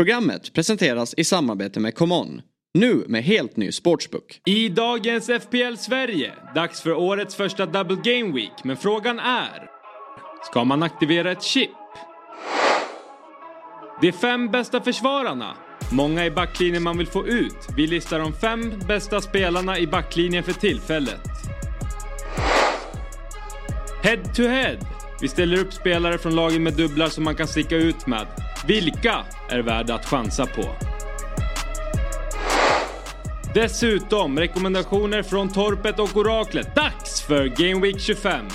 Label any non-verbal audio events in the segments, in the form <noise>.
Programmet presenteras i samarbete med ComeOn. Nu med helt ny sportsbook. I dagens FPL Sverige, dags för årets första Double Game Week. Men frågan är, ska man aktivera ett chip? De fem bästa försvararna. Många i backlinjen man vill få ut. Vi listar de fem bästa spelarna i backlinjen för tillfället. Head to head. Vi ställer upp spelare från lagen med dubblar som man kan sticka ut med. Vilka är värda att chansa på? Dessutom rekommendationer från Torpet och Oraklet. Dags för Game Week 25!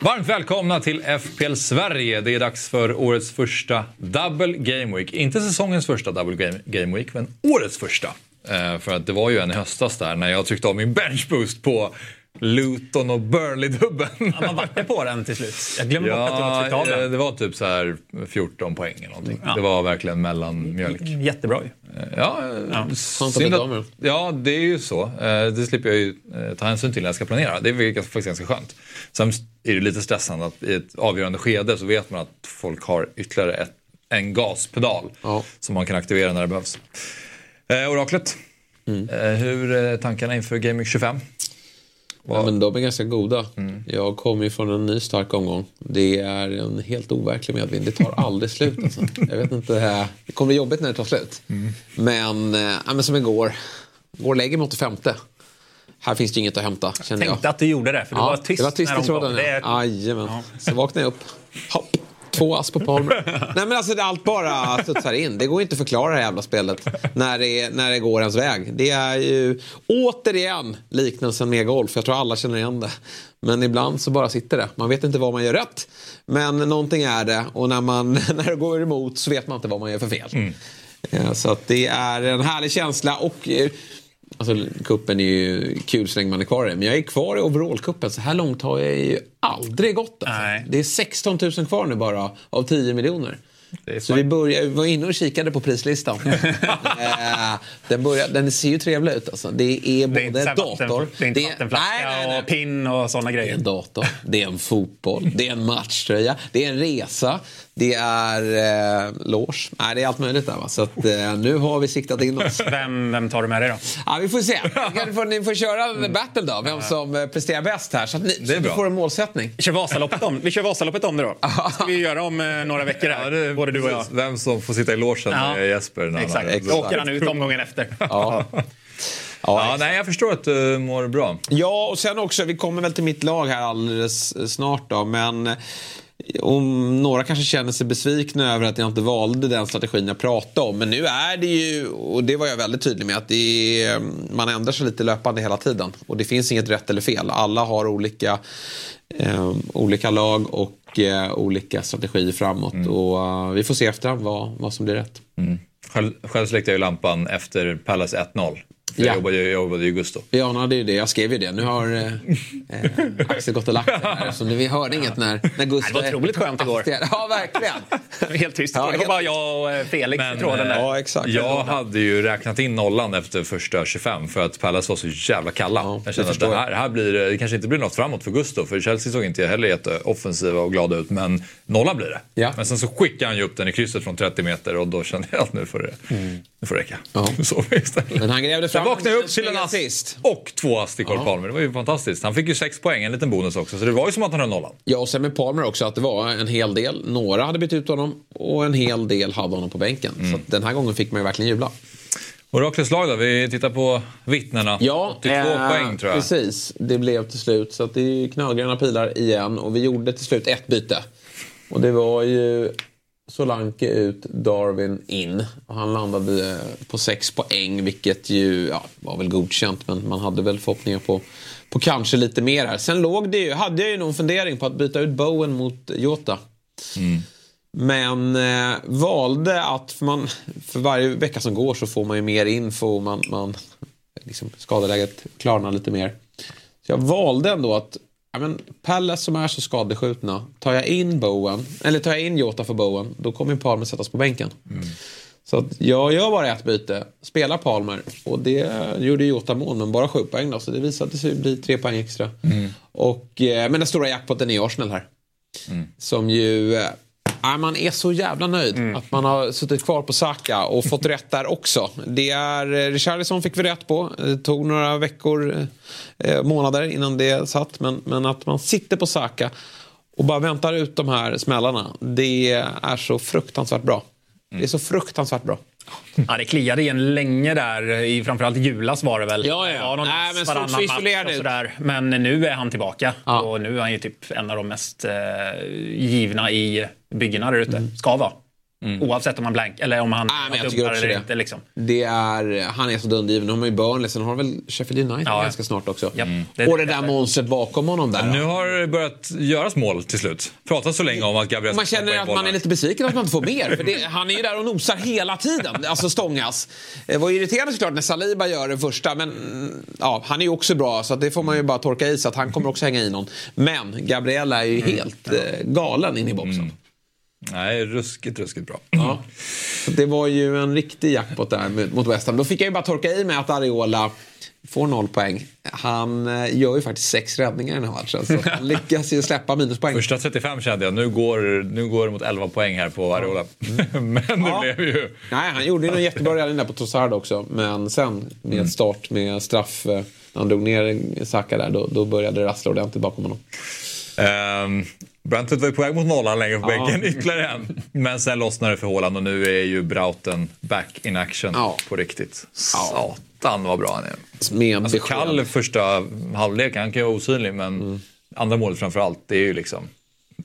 Varmt välkomna till FPL Sverige. Det är dags för årets första Double Game Week. Inte säsongens första Double Game, Week, men årets första. Eh, för att det var ju en i höstas där när jag tryckte av min benchboost på Luton och Burnley-dubben. Ja, man vart på den till slut. Jag glömmer bort att du har tryckt av den. det var typ så här 14 poäng eller någonting. Ja. Det var verkligen mellanmjölk. Jättebra ju. Ja, ja. Synd att, ja, det är ju så. Eh, det slipper jag ju eh, ta hänsyn till när jag ska planera. Det är faktiskt ganska skönt. Sen är det lite stressande att i ett avgörande skede så vet man att folk har ytterligare ett, en gaspedal ja. som man kan aktivera när det behövs. Eh, oraklet, mm. eh, hur är tankarna inför Gaming 25? Ja, men de är ganska goda. Mm. Jag kommer ju från en ny stark omgång. Det är en helt overklig medvind. Det tar aldrig slut. <laughs> Alltså. Jag vet inte, det kommer bli jobbigt när det tar slut. Mm. Men, äh, men som igår. Går lägger mig 85. Här finns det inget att hämta. Jag tänkte jag. att du gjorde det, för ja, du var tyst, det var tyst när de tråden, kom. Ja. Jajamän. Ja. Så vaknade jag upp. Hopp. Två ass på Palmer. <laughs> Nej men alltså det allt bara studsar in. Det går inte att förklara det här jävla spelet när det, när det går ens väg. Det är ju återigen liknelsen med golf. Jag tror alla känner igen det. Men ibland så bara sitter det. Man vet inte vad man gör rätt. Men någonting är det och när, man, <laughs> när det går emot så vet man inte vad man gör för fel. Mm. Så att det är en härlig känsla och eh, Alltså kuppen är ju kul så länge man är kvar i Men jag är kvar i overallkuppen. Så här långt har jag ju aldrig gått. Alltså. Det är 16 000 kvar nu bara av 10 miljoner. Så vi, började, vi var inne och kikade på prislistan. <laughs> Eh, den, börjar, den ser ju trevlig ut. Alltså. Det är både det är dator... Vatten, det är inte vattenflaska och pin och sådana grejer. Det är en dator, det är en fotboll, det är en matchtröja, det är en resa, det är eh, loge. Nej, det är allt möjligt där. Va? Så att, eh, nu har vi siktat in oss. Vem, vem tar du med dig då? Ja, vi får se. <laughs> Ni får, ni får köra en mm. battle då. Vem som eh, presterar bäst här. Så att ni det är bra. får en målsättning. Vi kör Vasaloppet om, vi kör Vasaloppet om det då. Det ska vi göra om eh, några veckor här. Ja, det, både du och jag. Vem som får sitta i logen ja. med Jesper. Exakt. Exakt. Då åker han ut omgången efter. Ja. Ja, nej, jag förstår att du mår bra. Ja, och sen också, vi kommer väl till mitt lag här alldeles snart då, men om några kanske känner sig besvikna över att jag inte valde den strategin jag pratade om. Men nu är det ju, och det var jag väldigt tydlig med, att är, man ändrar sig lite löpande hela tiden. Och det finns inget rätt eller fel. Alla har olika, eh, olika lag och eh, olika strategier framåt. Mm. Och uh, vi får se efterhand vad, vad som blir rätt. Mm. Själv, själv släckte jag ju lampan efter Palace 1-0. För ja. jag, jobbade, jag jobbade i Gusto. Ja, no, det är det. Jag skrev ju det. Nu har eh, eh Axel gått och lagt det här. Så vi hörde inget när, när Gusto... Det var otroligt skönt igår. <laughs> Ja, verkligen. <laughs> Helt tyst. Ja, det var bara jag och eh, Felix Men, i tråden där. Ja, exakt. Jag hade ju räknat in nollan efter första 25 för att Pallas var så jävla kalla. Ja, jag kände att det här, här blir, det kanske inte blir något framåt för Gusto. För Chelsea såg inte heller jätteoffensiva och glada ut. Men nollan blir det. Ja. Men sen så skickade han ju upp den i krysset från 30 meter och då kände jag att nu får det, mm. nu får det räcka. Ja. <laughs> Så Men han grävde fram vaknade upp till en assist och två ass till Cole. Palmer. Det var ju fantastiskt. Han fick ju sex poäng, en liten bonus också. Så det var ju som att han höll nollan. Ja, och sen med Palmer också att det var en hel del. Några hade bytt ut honom och en hel del hade honom på bänken. Mm. Så den här gången fick man ju verkligen jubla. Oraklets lag då? Vi tittar på vittnena. Ja, 82 eh, poäng tror jag. Precis, det blev till slut. Så det är knallgröna pilar igen. Och vi gjorde till slut ett byte. Och det var ju Solanke ut, Darwin in. Och han landade på sex poäng, vilket ju ja, var väl godkänt. Men man hade väl förhoppningar på, på kanske lite mer här. Sen låg det ju, hade jag ju någon fundering på att byta ut Bowen mot Jota. Mm. Men eh, valde att, för, man, för varje vecka som går så får man ju mer info. Man, man, liksom, skadeläget klarnar lite mer. Så jag valde ändå att ja, men Palace som är så skadeskjutna. Tar jag in Bowen, eller tar jag in Jota för Bowen, då kommer ju Palmer sättas på bänken. Mm. Så att jag gör bara ett byte, spelar Palmer och det gjorde Jota mål men bara sju poäng då så det visade sig bli tre poäng extra. Mm. Och, eh, men den stora jackpotten är Arsenal här. Som ju... Ja, man är så jävla nöjd att man har suttit kvar på Saka och fått <laughs> rätt där också. Det är eh, Richarlison fick vi rätt på. Det tog några veckor, eh, månader innan det satt. Men, men att man sitter på Saka och bara väntar ut de här smällarna. Det är så fruktansvärt bra. Det är så fruktansvärt bra. Ja, det kliade igen länge där. I framförallt julas var det väl. Ja, ja. Var någon Nej, men varannan så match och sådär. Men nu är han tillbaka. Ja. Och nu är han ju typ en av de mest eh, givna i byggena där ute. Ska vara. Oavsett om han blank eller om han Mm. Nej, men också eller det. inte. Liksom. Det är, han är så dundergiven. Nu har man ju Burnley, sen har han väl Sheffield United Ja. ganska snart också. Det är och det där monstret bakom honom där. Nu har det börjat göras mål till slut. Pratat så länge om att Gabriel Man känner att man är lite besviken att man inte får mer. För det, han är ju där och nosar hela tiden. Alltså stångas. Det var irriterande såklart när Saliba gör det första. Men mm, ja, han är ju också bra så att det får man ju bara torka i så att han kommer också hänga i någon. Men Gabriel är ju helt eh, galen in i boxen. Nej, ruskigt, ruskigt bra. Ja. <laughs> Det var ju en riktig jackpot där mot West Ham. Då fick jag ju bara torka i med att Areola får noll poäng. Han eh, gör ju faktiskt sex räddningar i den här matchen. Så han <laughs> lyckas ju släppa minuspoäng. Första 35 kände jag, nu går, nu går det mot 11 poäng här på Areola. <laughs> Men det Ja. blev ju... Nej, han gjorde ju en jättebra räddning där på Trossard också. Men sen med start med straff, eh, när han drog ner Saka där, då, då började det rassla ordentligt bakom honom. Um, Brentford var ju på väg mot nollan längre på bänken, ytterligare en. Men sen lossnade det för Haaland och nu är ju Brauten back in action Ja. på riktigt. Satan vad bra han är. Med Alltså besked. Kall första halvlek, han kan ju vara osynlig men andra målet framförallt, det är ju liksom...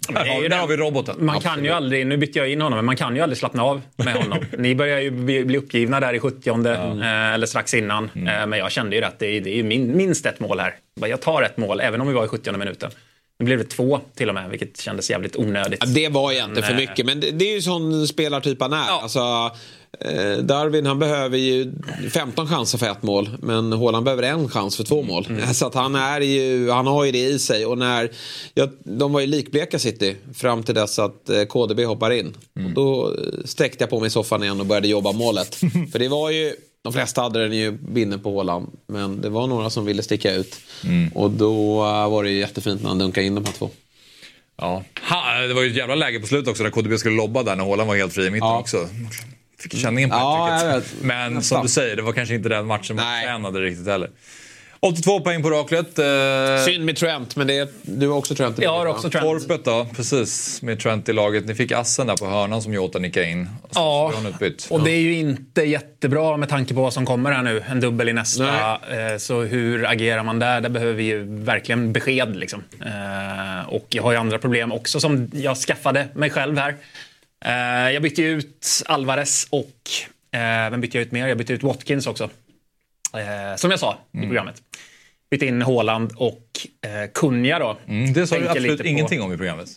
Där har, där har vi roboten. Man kan ju aldrig, nu bytte jag in honom, men man kan ju aldrig slappna av med honom. <laughs> Ni börjar ju bli, uppgivna där i 70 eh, eller strax innan. Mm. Eh, men jag kände ju att det är, det är minst ett mål här. Jag tar ett mål, även om vi var i 70 minuten. Nu blev det två till och med, vilket kändes jävligt onödigt. Ja, det var egentligen för Nej. mycket, men det, det är ju sån spelartyp han är. Ja. Alltså, eh, Darwin han behöver ju 15 chanser för ett mål, men Haaland behöver en chans för två mål. <laughs> Så att han, är ju, han har ju det i sig. Och när, ja, de var ju likbleka City fram till dess att eh, KDB hoppar in. Och då eh, sträckte jag på mig i soffan igen och började jobba målet. <laughs> för det var ju... De flesta hade den ju binden på Haaland, men det var några som ville sticka ut. Och då eh, var det ju jättefint när han dunkade in de här två. Ja. Ha, det var ju ett jävla läge på slutet också när KDB skulle lobba där när Haaland var helt fri i mitten Ja. också. Fick känningen på Ja. Men Nästan. som du säger, det var kanske inte den matchen man Nej. förtjänade riktigt heller. 82 poäng på raklet. Eh, Synd med Trent, men det, du har också Trent. i Jag har också? Trent. Torpet då, precis. Med Trent i laget. Ni fick assen där på hörnan som Jota nickade in. Och sen Ja, så och det är ju inte jättebra med tanke på vad som kommer här nu. En dubbel i nästa. Eh, Så hur agerar man där? Där behöver vi ju verkligen besked. Liksom. Eh, Och jag har ju andra problem också som jag skaffade mig själv här. Eh, Jag bytte ut Alvarez och eh, vem bytte jag ut mer? Jag bytte ut Watkins också. Eh, Som jag sa Mm. i programmet. Bytte in Haaland och eh, Kunja då. Mm, det sa du absolut ingenting om i programmet.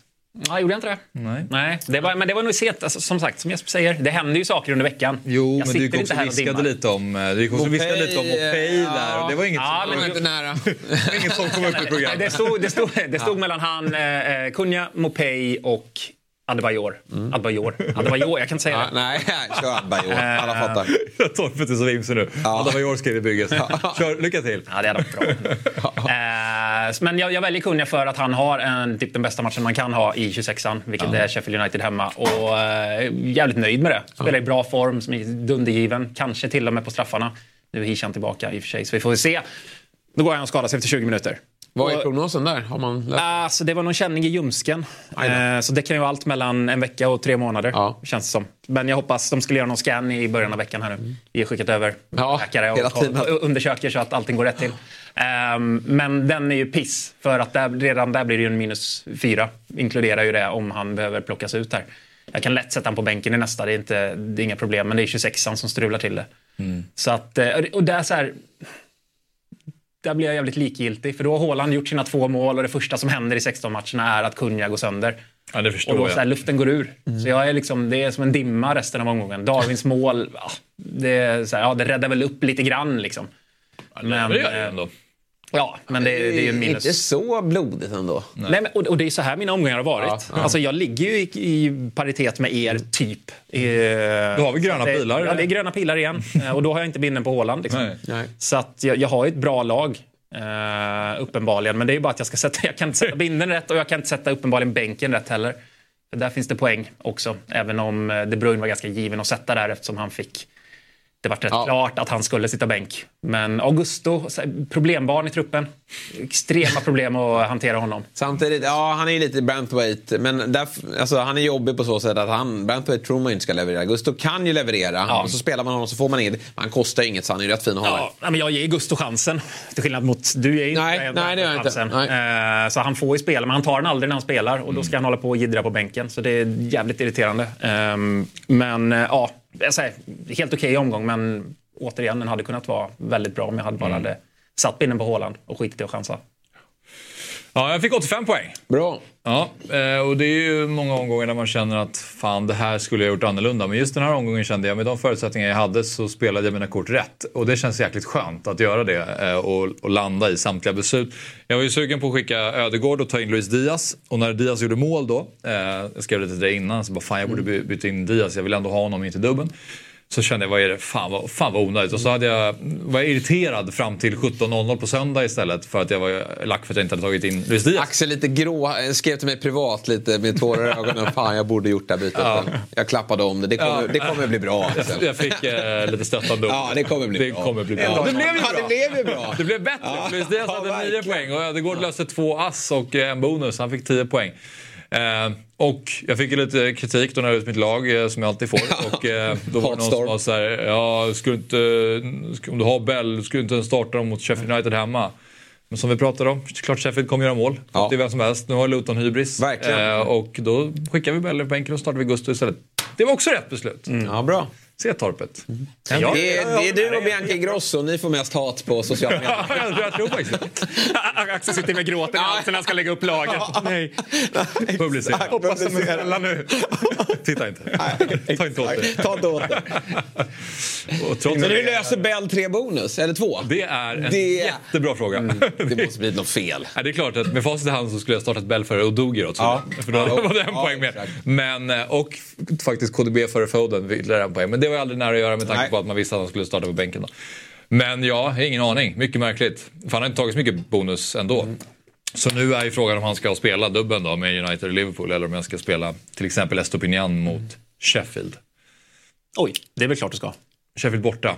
Ja, gjorde jag inte det? Nej. Nej, det var, men det var nog sent. Alltså, som sagt, som Jesper säger, det händer ju saker under veckan. Jo, jag men du gick sitter också inte här och viskade lite om, du gick också viskade lite om Mopey, Mopey ja. där. Och det var inget, Ja, som, men- Det var inte nära. <laughs> inget som kom upp i Nej, programmet. Det stod, det stod, det stod mellan han, eh, eh, Kunja, Mopey och Adebayor. Adebayor. Adebayor, jag kan inte säga Ja, det. nej, <laughs> kör Bajor. Alla fattar. <laughs> Torpet är så vimsig nu. Ja. Alla var York i bygget. Kör, lycka till. Ja, det hade varit bra. <laughs> eh, men jag, jag väljer Kunja för att han har en, typ den bästa matchen man kan ha i 26an, vilket är Sheffield United hemma. Och eh, jävligt nöjd med det. Spelar i bra form, som är dundergiven. Kanske till och med på straffarna. Nu är Hishan tillbaka i och för sig, så vi får se. Då går han och skadar sig efter 20 minuter. Vad är prognosen där? Har man läst? Alltså, det var någon känning i ljumsken. Eh, så det kan ju vara allt mellan en vecka och tre månader. Ja. Känns det som. Men jag hoppas de skulle göra någon scan i början av veckan här nu. Vi har skickat över Ja, läkare och, och, undersöker så att allting går rätt till. Ehm, men den är ju piss. För att där, redan där blir det ju en minus fyra. Inkluderar ju det om han behöver plockas ut här. Jag kan lätt sätta honom på bänken i nästa, det är, inte, det är inga problem. Men det är 26an som strular till det. Så att, eh, och det är så här, där blir jag jävligt likgiltig. För då har Haaland gjort sina två mål och det första som händer i 16 matcherna är att Kunja går sönder. Ja, det Och förstår då så här, jag. luften går ur. Så jag är liksom, det är som en dimma resten av omgången. Darwins mål, ja, det, är så här, ja, det räddar väl upp lite grann liksom. Men, det gör det eh, ändå. Ja, men det, det är ju minus. Inte så blodigt ändå. Nej. men, och, och det är så här mina omgångar har varit. Ja, ja. Alltså, jag ligger ju i, i paritet med er, typ. Eh, Då har vi gröna det, pilar. Ja, det är gröna pilar igen. <laughs> Eh, och då har jag inte binden på Håland. Liksom. Nej. Nej. Så att jag, jag har ju ett bra lag. Uh, uppenbarligen. Men det är ju bara att jag ska sätta, jag kan inte sätta binden rätt och jag kan inte sätta uppenbarligen bänken rätt heller. För där finns det poäng också. Även om eh, De Bruyne var ganska given att sätta där eftersom han fick det var rätt Ja. klart att han skulle sitta bänk. Men Augusto, problembarn i truppen. Extrema problem att hantera honom. Samtidigt, ja han är ju lite Brantwaite. Men där, alltså, han är jobbig på så sätt att han, Brantwaite tror man ju inte ska leverera. Gusto kan ju leverera. Ja. Och så spelar man honom så får man inget. Han kostar ju inget så han är ju rätt fin att ha. Ja, nej, men jag ger Gusto chansen. Till skillnad mot du ger inte Nej, nej, det gör jag inte. chansen. Eh, så han får ju spela, men han tar den aldrig när han spelar. Och då ska han hålla på och jiddra på bänken. Så det är jävligt irriterande. Ehm, men eh, ja, säger, helt okej omgång. Men återigen, den hade kunnat vara väldigt bra om jag hade bara hade satt binnen på Håland och skitit i att chansa. Ja, jag fick 85 poäng. Bra. Ja, eh, och det är ju många omgångar där man känner att fan det här skulle jag gjort annorlunda. Men just den här omgången kände jag med de förutsättningar jag hade så spelade jag mina kort rätt. Och det känns jäkligt skönt att göra det eh, och, och landa i samtliga beslut. Jag var ju sugen på att skicka Ödegård och ta in Luis Diaz. Och när Diaz gjorde mål då, eh, jag skrev det till dig innan, så bara fan jag borde by- byta in Diaz, jag vill ändå ha honom in till dubben. Så kände jag, vad är det? Fan vad, fan vad onödigt. Och så hade jag, var jag irriterad fram till 17.00 på söndag istället för att jag var lack för att jag inte hade tagit in Luis Diaz. Axel lite grå, eh, skrev till mig privat lite med tårar i ögonen. <laughs> Fan jag borde gjort det här bytet. Jag klappade om det. Det kommer, Ja. det kommer bli bra Axel. <laughs> Jag fick eh, lite stöttande ord. Ja, det kommer bli det bra. Kommer bli bra. Ja, det blev ju ja, bra. det blev ju bra. Det blev bättre. Ja. Luis Diaz Ja, hade nio verkligen. poäng och Ödegård löste två ass och en bonus. Han fick 10 poäng. Eh, och jag fick ju lite kritik då när jag ut mitt lag eh, som jag alltid får. <laughs> Och, eh, då var det någon som var så här, ja, skulle inte, ska- om du har Bell, skulle inte ens starta dem mot Sheffield United hemma? Men som vi pratade om, klart Sheffield kommer göra mål. Ja. Det är vem som helst. Nu har Luton hybris. Verkligen. Eh, och då skickar vi Bell i bänken och startar vi Gusto istället. Det var också rätt beslut. Ja, bra. Se torpet. Det är, det är du och Bianca Ingrosso. Ni får mest hat på sociala medier. Ja, jag, jag tror faktiskt. <laughs> Axel sitter med gråten i halsen när han ska lägga upp laget. Nej. Publicera. Hoppas de är snälla nu. Titta inte. Ta inte åt det. Ta inte åt det. Men hur löser Bell tre bonus? Eller två? det är en Det- jättebra fråga. Det måste bli något fel. Ja, det är klart att med facit i hand så skulle jag startat Bell före Odogi också. Ja. För då Ja, var det en ja, poäng mer. Men, eh, och faktiskt KDB före Foden ytterligare en poäng. Men det var aldrig nära att göra med tanke Nej. på att man visste att han skulle starta på bänken. Då. Men ja, ingen aning. Mycket märkligt. För han har inte tagit så mycket bonus ändå. Mm. Så nu är ju frågan om han ska spela dubben då med United och Liverpool eller om jag ska spela till exempel Estopinian mot Sheffield. Oj, det är väl klart du ska. Sheffield borta.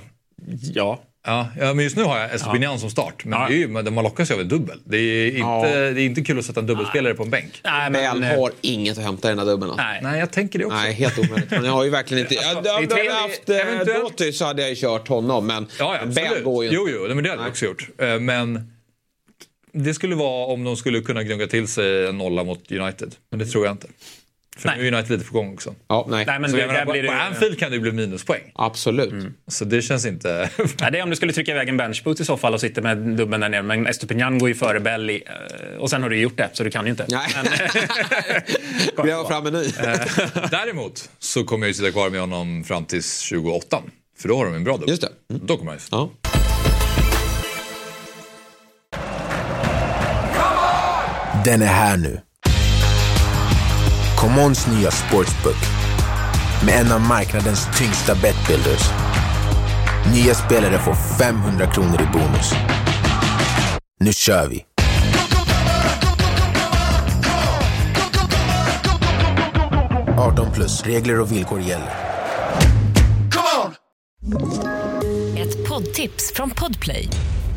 Ja. Ja, ja, men just nu har jag Estopinian som start. Men Ja. det är ju, men man lockas ju av en dubbel. Det är, inte, Ja. det är inte kul att sätta en dubbelspelare på en bänk. Nej, Bell men, eh, har inget att hämta i den här dubben. Alltså. nej. Nej, jag tänker det också. Nej, helt omöjligt. Men jag har ju verkligen inte... <laughs> Ja, är hade tre- jag haft eh, eventuellt- Doty så hade jag ju kört honom. Men Ja, ja, Bell går ju Jo, jo, men det hade jag också gjort. Eh, Men det skulle vara om de skulle kunna gnugga till sig en nolla mot United. Men det tror jag inte. För Nej. nu är United lite på gång också. Ja, nej. Nej, men Så det, menar, på, blir det, på ju- Anfield kan det ju bli minuspoäng. Absolut. Så det känns inte... Nej, det är om du skulle trycka iväg en benchboot i så fall och sitter med dubben där nere. Men Estopinian går ju före Belly. eh, Och sen har du gjort det, så du kan ju inte. Nej. Men, <laughs> Gräva fram en ny. <laughs> Däremot så kommer jag ju sitta kvar med honom fram till 28. För då har de en bra dubbel. Just det. Mm. Då kommer han ju. Ja. Den är här nu. Commons nya sportsbook med en av marknadens tyngsta betbuilders. Nya spelare får 500 kronor i bonus. Nu kör vi! –18 plus. Regler och villkor gäller. Ett poddtips från Podplay.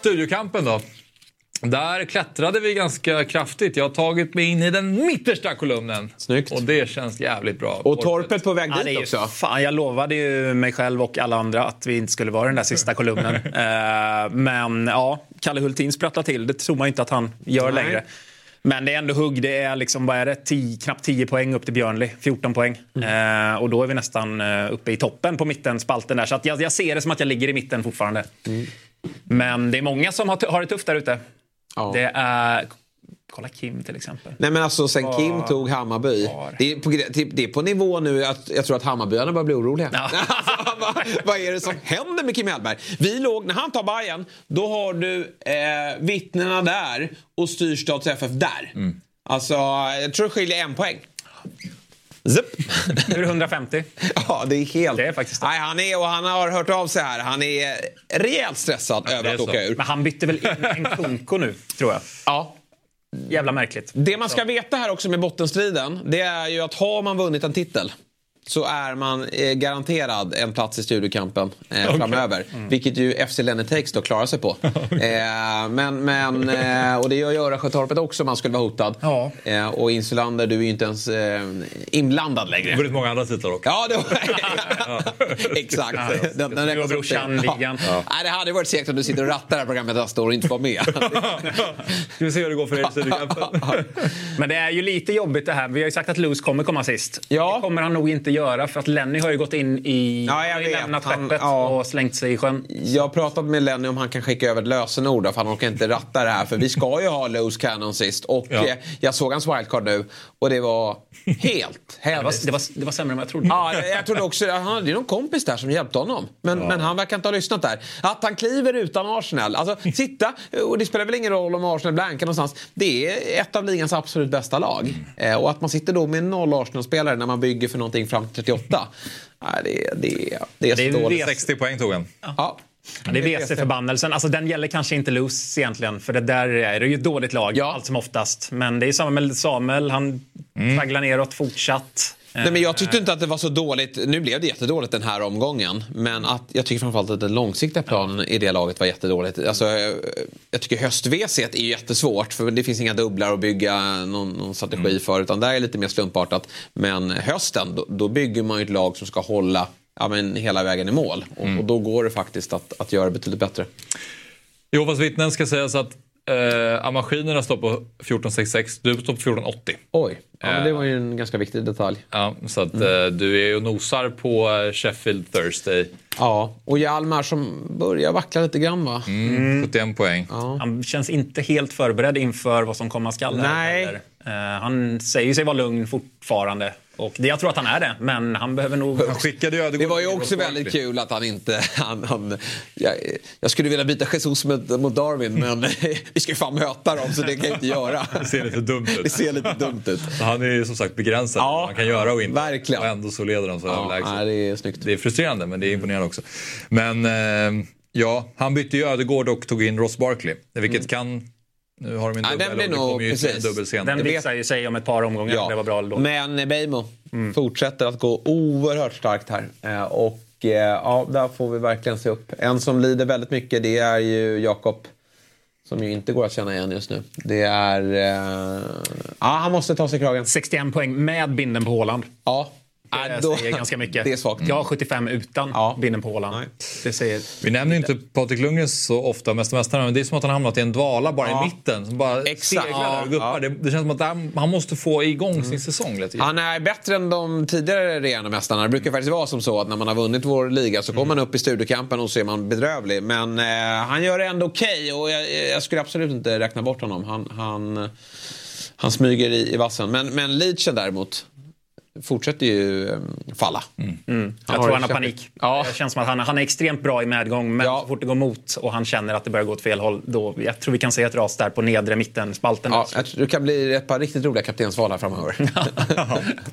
Studiokampen då. Där klättrade vi ganska kraftigt. Jag har tagit mig in i den mittersta kolumnen. Snyggt. Och det känns jävligt bra. Och torpet på väg dit också. fan, jag lovade ju mig själv och alla andra att vi inte skulle vara den där sista kolumnen. <laughs> Eh, men ja, Kalle Hultin sprattlar till. Det tror man inte att han gör Nej. längre. Men det är ändå hugg. Det är liksom, vad är det? 10, knappt 10 poäng upp till Björnli. 14 poäng. Mm. Eh, och då är vi nästan eh, uppe i toppen på mittenspalten där. Så att jag, jag ser det som att jag ligger i mitten fortfarande. Mm. Men det är många som har, har det tufft där ute. Ja. Det är... Kolla Kim till exempel. Nej men alltså sen Kim tog Hammarby. Det är, på, det är på nivå nu att jag tror att Hammarbyarna börjar bli oroliga. Ja. <laughs> Alltså, vad, vad är det som händer med Kim Hellberg? Vi låg, när han tar Bayern, då har du eh, vittnena där och Styrstads FF där. Alltså, jag tror det skiljer en poäng. Zip. Nu är det 150. <laughs> Ja, det är helt... Det är faktiskt det. Nej, han är, och han har hört av sig här. Han är rejält stressad över det är att så. åka ur. Men han bytte väl in en Kunko nu, tror jag. <laughs> Ja, Jävla märkligt. Det man ska veta här också med bottenstriden, det är ju att har man vunnit en titel så är man eh, garanterad en plats i studiekampen eh, framöver. Vilket ju FC Lennetakes då klarar sig på. <laughs> eh, men, men, eh, och det gör ju Örasjötorpet också om man skulle vara hotad. Ja. Eh, och Insulander, du är ju inte ens eh, inblandad längre. Vunnit många andra titlar också. Ja, det var... <laughs> Exakt. Den, den räknas upp till- Brorsan-ligan. Ja. Nej, det hade varit segt om du sitter och rattar det här programmet nästa år och inte var med. <laughs> Ska vi se hur det går för er i studiekampen. Men det är ju lite jobbigt det här. Vi har ju sagt att Lewis kommer komma sist. Ja. Det kommer han nog inte göra för att Lenny har ju gått in i... Ja, jag vet. lämnat Han- skeppet ja. och slängt sig i sjön. Jag har pratat med Lenny om han kan skicka över ett lösenord för han orkar inte ratta det här. För vi ska ju ha Loose Cannon sist. Och Ja. eh, jag såg hans wildcard nu och det var helt <laughs> Det var, hemskt. det, var, det var sämre än vad jag trodde. Ja, jag trodde också han hade ju någon kompis där som hjälpte honom. Men, men han verkar inte ha lyssnat där. Att han kliver utan Arsenal. Alltså sitta, och det spelar väl ingen roll om Arsenal blankar någonstans. Det är ett av ligans absolut bästa lag. Eh, och att man sitter då med noll Arsenal-spelare när man bygger för någonting fram 38. Nej, det, det, det är Det är så dåligt. vet- 60 poäng tog han. Ja. Ja, det är WC-förbannelsen. Alltså, den gäller kanske inte Lewis egentligen. För det där är det ju ett dåligt lag Ja. allt som oftast. Men det är samma med Samuel. Han tragglar neråt fortsatt. Nej, men jag tyckte inte att det var så dåligt. Nu blev det jättedåligt den här omgången. Men att, jag tycker framförallt att den långsiktiga planen i det laget var jättedåligt. Alltså, eh, jag tycker höst är jättesvårt. För det finns inga dubblar att bygga någon, någon strategi för. Utan där är det lite mer slumpartat. Men hösten, då, då bygger man ju ett lag som ska hålla ja, men hela vägen i mål. Och, och då går det faktiskt att, att göra betydligt bättre. Jehovas vittnen ska sägas att eh, maskinerna står på 1466, du står på 1480. Oj, ja, men det var ju en ganska viktig detalj. Ja, så att eh, du är och nosar på eh, Sheffield Thursday. Ja, och Hjalmar som börjar vackla lite grann va? Mm, 71 poäng. Han känns inte helt förberedd inför vad som komma skall. här Nej. heller. Eh, han säger sig vara lugn fortfarande. Och det, jag tror att han är det, men han behöver nog... Han skickade ju Ödegård Det var ju också väldigt kul att han inte... Han, han, jag, jag skulle vilja byta Jesus mot, mot Darwin men <laughs> vi ska ju fan möta dem så det kan jag inte göra. <laughs> Det ser lite dumt Det ut. ser lite dumt ut. Han är ju som sagt begränsad Ja, vad han kan göra och inte. verkligen. Och ändå så leder de så Ja, överlägset. nej, det är snyggt. Det är frustrerande men det är imponerande också. Men eh, ja, han bytte ju Ödegård och tog in Ross Barkley. Vilket kan... Nu har de en Ja, dubbel den blir nog- kommer ju precis. dubbel senare. Den visar ju sig om ett par omgångar om det var bra eller dåligt. Men Beijmo fortsätter att gå oerhört starkt här. Eh, Och eh, ja, där får vi verkligen se upp. En som lider väldigt mycket det är ju Jakob. Som ju inte går att känna igen just nu. Det är... Eh, ja, han måste ta sig kragen. 61 poäng med binden på Håland. Ja. Det Ja, då- säger ganska mycket. <laughs> Det är svagt. Jag har 75 utan Ja. binden på Håland. Nej. Det säger... Vi nämner inte Patrik Lundgren så ofta, Mästare, men det är som att han hamnat i en dvala bara Ja. i mitten. Som bara Exakt. Ja. och guppar. Ja. Det, det känns som att han, han måste få igång sin säsong lite. Han är bättre än de tidigare regerande mästarna. Det brukar faktiskt vara som så att när man har vunnit vår liga så kommer man upp i studiekampen och så är man bedrövlig. Men eh, han gör det ändå okej och jag, jag skulle absolut inte räkna bort honom. Han, han, han smyger i, i vassen. Men, men Leachen däremot fortsätter ju eh, falla. Jag har tror han har panik. Ja. Det känns som att han, han är extremt bra i medgång, men Ja. så fort det går emot och han känner att det börjar gå åt fel håll, då, jag tror vi kan se ett ras där på nedre mittenspalten. Ja, jag tror det kan bli ett par riktigt roliga kaptensval här framöver. <laughs> <laughs>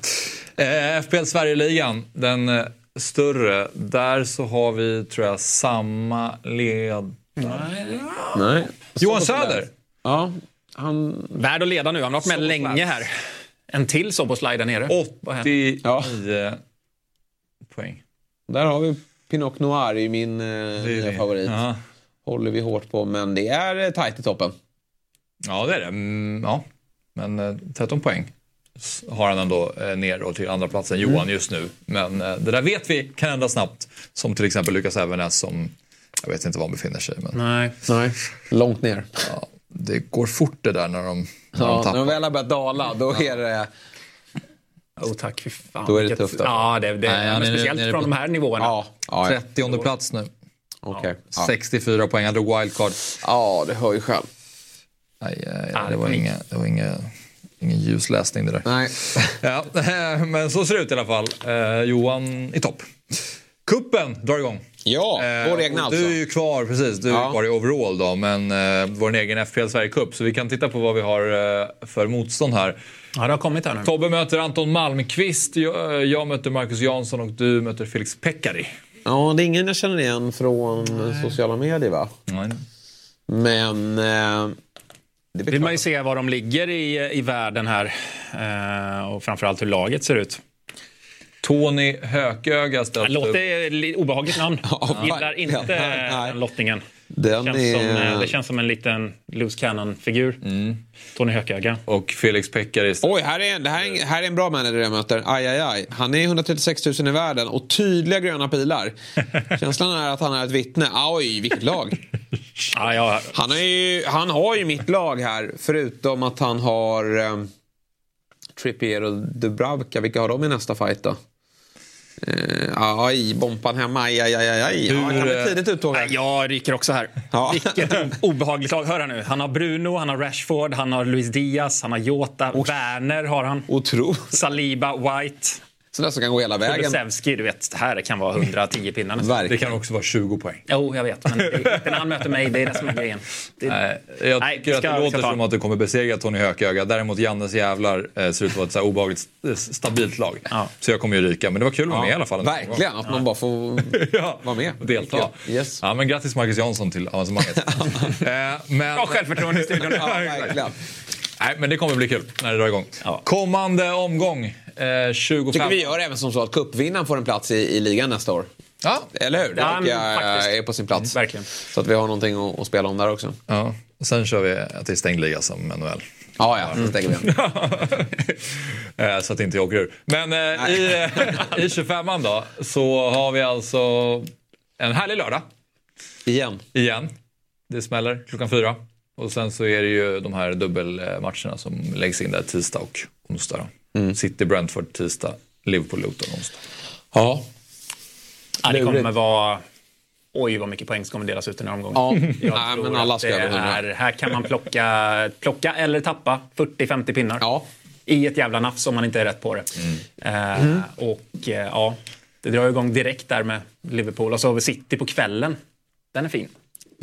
Eh, FBL Sverigeligan, den eh, större. Där så har vi, tror jag, samma led... Nej. Johan Söder! Ja, han... Värd att leda nu. Han har varit med länge här. En till så på slide där nere. Vad händer? 89 poäng. Där har vi Pinot Noir i min eh, nya favorit. Ja. Håller vi hårt på, men det är eh, tajt i toppen. Ja, det är det. Mm, ja. Men eh, 13 poäng s- har han ändå eh, ner då till andra platsen Johan Mm. just nu. Men eh, det där vet vi kan hända snabbt. Som till exempel Lukas Evenäs som, jag vet inte var han befinner sig. Men Nej. Nej, långt ner. ja, det går fort det där när de, när de Ja, när de väl har börjat dala, då är det... Oh, tack, fy fan. Då är det tufft. Ja, det, det, Nej, han men är speciellt nere från på- de här nivåerna. Ja, ja, ja. 30 plats nu. okej. Ja. 64 poäng, hade wildcard. ja, det hör ju själv. Nej, eh, Ja, det det var inga, det var inga, ingen ljusläsning det där. Nej. <laughs> Ja, <laughs> men så ser det ut i alla fall. Eh, Johan i topp. Kuppen drar igång. Ja, vår Eh, egna och alltså. Du är ju kvar, precis. Du Ja. är kvar i overall då, men eh, vår egen FPL Sverige Cup. Så vi kan titta på vad vi har eh, för motstånd här. Ja, det har kommit här nu. Tobbe möter Anton Malmqvist, jag, eh, jag möter Marcus Jansson och du möter Felix Pekkari. Ja, det är ingen jag känner igen från sociala medier va? Nej. Men... Eh, det vill man ju se var de ligger i, i världen här. Eh, och framförallt hur laget ser ut. Tony Hököga Det ställs upp. låter li- obehagligt namn. <laughs> Ja, Gillar inte Nej, nej. den lottningen. Den Känns är... som, eh, det känns som en liten loose cannon-figur. Tony Hököga. Och Felix Pekkari. Oj, här är, det här, är, här är en bra manager jag möter. Aj, aj, aj. Han är 136 000 i världen och tydliga gröna pilar. <laughs> Känslan är att han är ett vittne. Oj, vilket lag. <laughs> Ja. Han, är ju, han har ju mitt lag här, förutom att han har um, Trippier och Dubravka. Vilka har de i nästa fight då? Uh, aj, Bompan hemma. Aj, aj, aj, aj. Ja, han eh, tidigt här. Nej, Jag ryker också här. Ja. Vilket obehagligt lag. Hör här nu. Han har Bruno, han har Rashford, han har Luis Diaz, han har Jota, Werner har han. Otro. Saliba, White, Sådär som kan gå hela vägen. Kulusevski. Du vet, det här kan vara 110 pinnar nästan. Det kan också vara 20 poäng. Jo, jag vet. Men det när han möter mig. Det är det som är grejen. Det Nej, jag Nej, tycker vi att ska- det låter ska ta som att du kommer besegra Tony Hököga. Däremot Jannes jävlar eh, ser ut att vara ett så här obehagligt eh, stabilt lag. Ja. Så jag kommer ju ryka. Men det var kul att vara med i alla fall. Verkligen, att man bara får <laughs> Ja. vara med. Och delta. Yes. Ja, men grattis Marcus Jansson till avancemanget. <laughs> eh, men, Bra självförtroende i studion. <laughs> Ja, verkligen. nej, men det kommer bli kul när det drar igång. Ja. Kommande omgång, eh, 25. Tycker vi gör även som så att cupvinnaren får en plats i, i ligan nästa år. Ja. Eller hur? Det Ja, jag är på sin plats. Verkligen. Så att vi har någonting att, att spela om där också. Ja. Och sen kör vi till stängd liga som NHL. Ja, ja, så stänger vi. <laughs> Eh, så att inte jag åker ur. Men eh, i, i 25an då så har vi alltså en härlig lördag Igen. igen. Det smäller klockan fyra. Och sen så är det ju de här dubbelmatcherna som läggs in där tisdag och onsdag. Då. Mm. City, Brentford tisdag, Liverpool, Luton onsdag. Ja. Ja, det kommer vara... Oj, vad mycket poäng som kommer delas ut den här omgången. Ja. Jag Nej, tror men alla att ska det över 100. är, Här kan man plocka, plocka eller tappa 40-50 pinnar. Ja. I ett jävla nafs om man inte är rätt på det. Eh, Mm. och eh, ja, det drar igång direkt där med Liverpool. Och så har vi City på kvällen. Den är fin.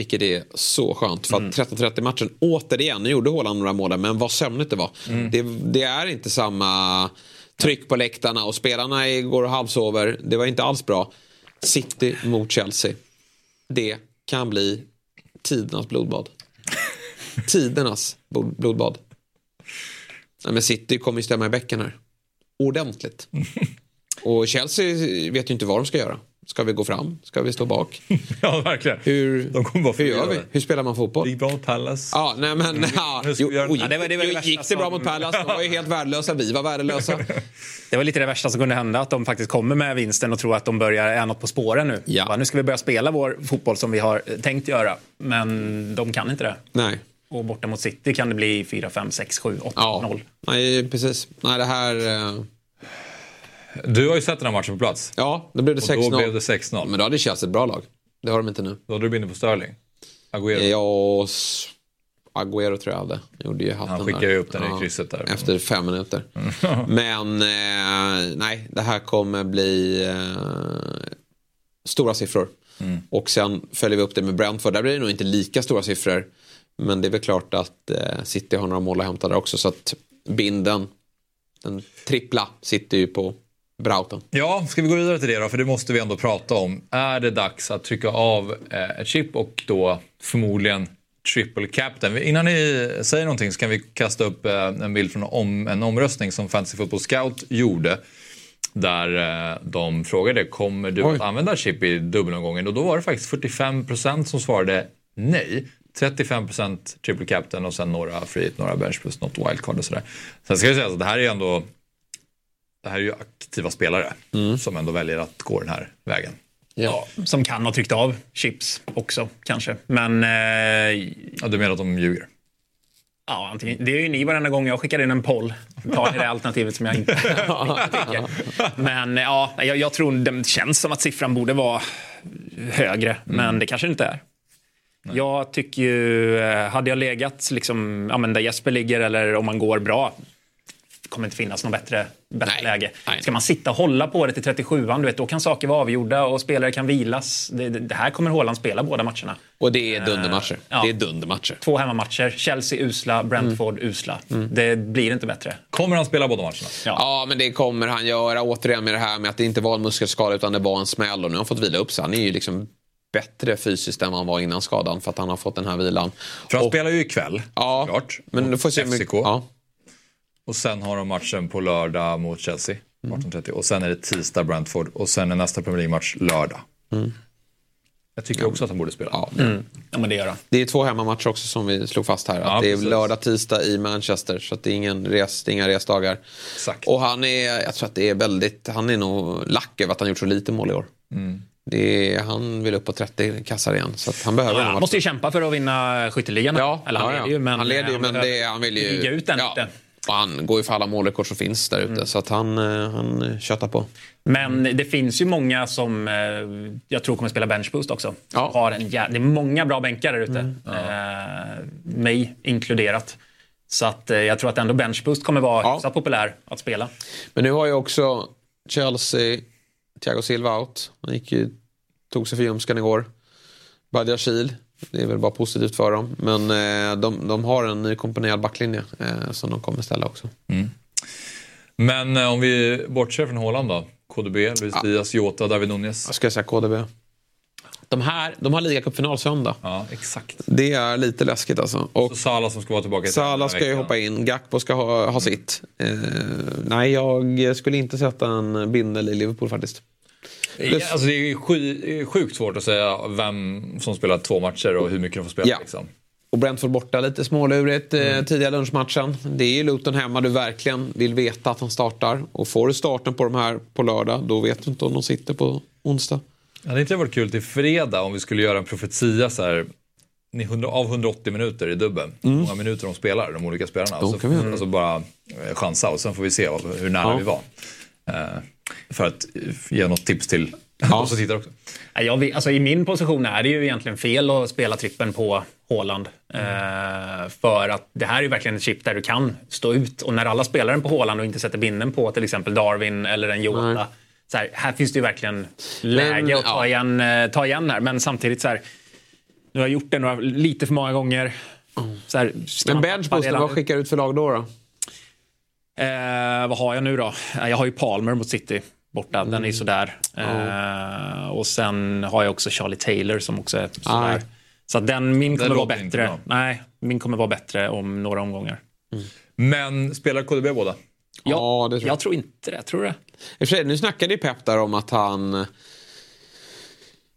Vilket är så skönt. För att 13-30 matchen, återigen, nu gjorde Haaland några mål där, men vad sömnigt det var. Det, det är inte samma tryck på läktarna och spelarna går och halvsover. Det var inte alls bra. City mot Chelsea. Det kan bli tidernas blodbad. <laughs> tidernas blodbad. Nej, men City kommer ju stämma i bäcken här. Ordentligt. <laughs> Och Chelsea vet ju inte vad de ska göra. Ska vi gå fram? Ska vi stå bak? <laughs> Ja, verkligen. Hur, De kommer bara hur gör vi? Hur spelar man fotboll? Gick bra mot Palace. Ja, nej men... Ja, hur ska jo, Ja, det var- det var gick, det bra mot Palace? De var ju helt värdelösa. Vi var värdelösa. <laughs> Det var lite det värsta som kunde hända, att de faktiskt kommer med vinsten och tror att de börjar är något på spåren nu. Ja. Bara, nu ska vi börja spela vår fotboll som vi har eh, tänkt göra. Men de kan inte det. Nej. Och borta mot City kan det bli 4, 5, 6, 7, 8, Ja. 0. Nej, precis. Nej, det här... eh, Du har ju sett den här matchen på plats. Ja, då blev det Och då 6-0. blev det 6-0. Men då hade Chelsea ett bra lag. Det har de inte nu. Då hade du bindet på Sterling. Och S- Agüero tror jag hade. Gjorde ju hatten Han skickade ju upp den i krysset där. Efter fem minuter. <laughs> Men eh, nej, det här kommer bli eh, stora siffror. Mm. Och sen följer vi upp det med Brentford. Där blir det nog inte lika stora siffror. Men det är väl klart att eh, City har några mål att hämta där också. Så att binden, den trippla, sitter ju på Brauten. Ja, ska vi gå vidare till det då? För det måste vi ändå prata om. Är det dags att trycka av eh, ett chip och då förmodligen triple captain? Innan ni säger någonting så kan vi kasta upp eh, en bild från om, en omröstning som Fantasy Football Scout gjorde. Där eh, de frågade, kommer du Oj. att använda chip i dubbelomgången? Och då var det faktiskt 45% som svarade nej. 35% triple captain och sen några free några bench plus något wildcard och sådär. Sen ska jag säga att det här är ändå det här är ju aktiva spelare Mm. som ändå väljer att gå den här vägen. Ja, som kan ha tryckt av chips också kanske. Men... Eh, ja, du menar att de ljuger? Ja, antingen, det är ju ni varenda gång jag skickar in en poll. Tar ni det alternativet som jag inte, <laughs> tycker. Men ja, jag, jag tror det känns som att siffran borde vara högre. Men det kanske inte är. Jag tycker ju, eh, hade jag legat liksom, ja, men där Jesper ligger eller om man går bra, kommer inte finnas något bättre, bättre läge. Ska man sitta och hålla på det till 37an, du vet, då kan saker vara avgjorda och spelare kan vilas. Det, det, det här kommer Haaland spela båda matcherna. Och det är dundermatcher. Ja. Det är dundermatcher. Två hemmamatcher. Chelsea usla, Brentford usla. Det blir inte bättre. Kommer han spela båda matcherna? Ja. men det kommer han göra. Återigen med det här med att det inte var en muskelskada utan det var en smäll och nu har han fått vila upp sig. Han är ju liksom bättre fysiskt än vad han var innan skadan för att han har fått den här vilan. För han Och- spelar ju ikväll, Ja, klart. men du får se hur mycket- FCK. ja. Och sen har de matchen på lördag mot Chelsea. Mm. 18.30. Och sen är det tisdag Brentford. Och sen är nästa Premier League-match lördag. Mm. Jag tycker också att han borde spela. Ja. Ja, men det gör han. Det är två hemmamatcher också som vi slog fast här. Ja, det är precis. lördag, tisdag i Manchester. Så att det är ingen res, det är inga resdagar. Exakt. Och han är, jag tror att det är väldigt, han är nog lack över att han gjort så lite mål i år. Mm. Det är, han vill upp på 30 kassar igen. Så att han behöver Ja, han måste ju kämpa för att vinna skytteligan. Ja, Eller han ja, ja. leder ju, men, han leder ju, men behöver det, han vill ju... Ligga ut den ja. lite. Och han går ju för alla målrekord som finns där Mm. ute. Så att han, eh, han köttar på. Men det finns ju många som eh, jag tror kommer spela benchboost också. Har en det är många bra bänkar där ute. Eh, mig inkluderat. Så att, eh, jag tror att ändå benchboost kommer vara så populär att spela. Men nu har ju också Chelsea, Thiago Silva out. Han gick ju, tog sig för ljumsken igår. Badiashil, det är väl bara positivt för dem. Men eh, de, de har en nykomponerad backlinje eh, som de kommer ställa också. Men eh, om vi bortser från Haaland då? KDB, Luis Diaz, Jota, David Nunez. Jag ska säga KDB. De här, de har ligacupfinal söndag. Ja, exakt. Det är lite läskigt alltså. Och Så Salah som ska vara tillbaka i Salah ska ju hoppa in, Gakpo ska ha, ha sitt. Eh, nej, jag skulle inte sätta en bindel i Liverpool faktiskt. Ja, Alltså det är sky, sjukt svårt att säga vem som spelar två matcher och hur mycket de får spela. Ja. Liksom. Och Brentford borta lite smålurigt eh, tidiga lunchmatchen. Det är ju Luton hemma du verkligen vill veta att han startar. Och får du starten på de här på lördag, då vet du inte om de sitter på onsdag. Hade inte det varit kul till fredag om vi skulle göra en profetia så här, ni 100, av 180 minuter i dubben, hur många minuter de spelar, de olika spelarna. Då så, göra. alltså bara eh, chansa och sen får vi se hur nära Ja. vi var. Eh, för att ge något tips till Ja. som tittar också. Jag, vet- alltså, I min position är det ju egentligen fel att spela trippen på Haaland. Eh, för att det här är ju verkligen ett chip där du kan stå ut. Och när alla spelar den på Haaland och inte sätter binden på till exempel Darwin eller en Jota. Så här, här finns det ju verkligen läge att ta, igen, eh, ta igen här. Men samtidigt så här. Nu har jag gjort det några, lite för många gånger. Så här, Men bench vad skickar du ut för lag då? då? Eh, vad har jag nu då? Eh, Jag har ju Palmer mot City borta. Den är Mm. sådär. Eh, och sen har jag också Charlie Taylor som också är sådär. Nej. Så den, min Den kommer vara bättre. Nej, min kommer vara bättre om några omgångar. Men spelar KDB båda? Ja, det tror jag. Jag tror inte det. Tror det? I och för sig, nu snackade ju Pep där om att han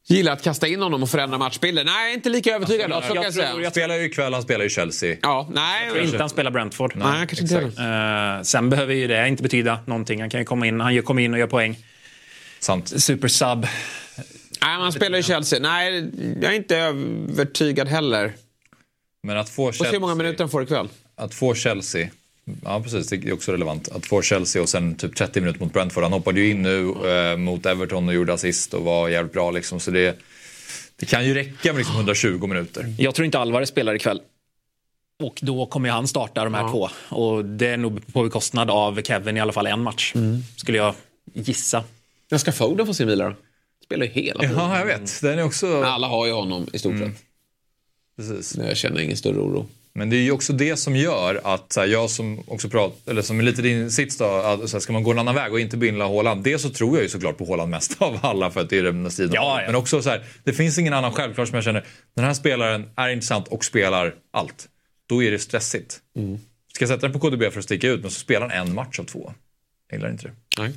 gillar att kasta in honom och förändra matchbilden. Nej, jag är inte lika övertygad. Alltså, så kan jag jag tror, jag spelar ju ikväll, han spelar ju Chelsea. Ja, nej. Jag tror inte han spelar Brentford. Nej, kanske inte. Eh, sen behöver ju det inte betyda någonting. Han kan ju komma in, han kommer in och gör poäng. Sant. Super sub. Nej, han spelar i Chelsea. Nej, jag är inte övertygad heller. Men att få Och se hur många minuter han får ikväll. Att få Chelsea, ja precis det är också relevant. Att få Chelsea och sen typ 30 minuter mot Brentford. Han hoppade ju in nu eh, mot Everton och gjorde assist och var jävligt bra liksom. Så det, det kan ju räcka med liksom 120 minuter. Jag tror inte Alvarez spelar ikväll. Och då kommer han starta de här Ja. två. Och det är nog på bekostnad av Kevin i alla fall en match. Mm. Skulle jag gissa. Jag ska Foden få sin vila då? Spelar ju hela tiden. Ja, jag vet. Den är också... Men alla har ju honom i stort sett. Precis. Men jag känner ingen större oro. Men det är ju också det som gör att här, jag som också pratar, eller som är lite din sits då, att, så här, ska man gå en annan väg och inte binda Haaland. Det så tror jag ju såklart på Haaland mest <laughs> av alla för att det är den striden. Ja, ja. Men också så här, det finns ingen annan självklart som jag känner, den här spelaren är intressant och spelar allt. Då är det stressigt. Ska jag sätta den på KDB för att sticka ut, men så spelar han en match av två. Jag gillar inte det. Nej.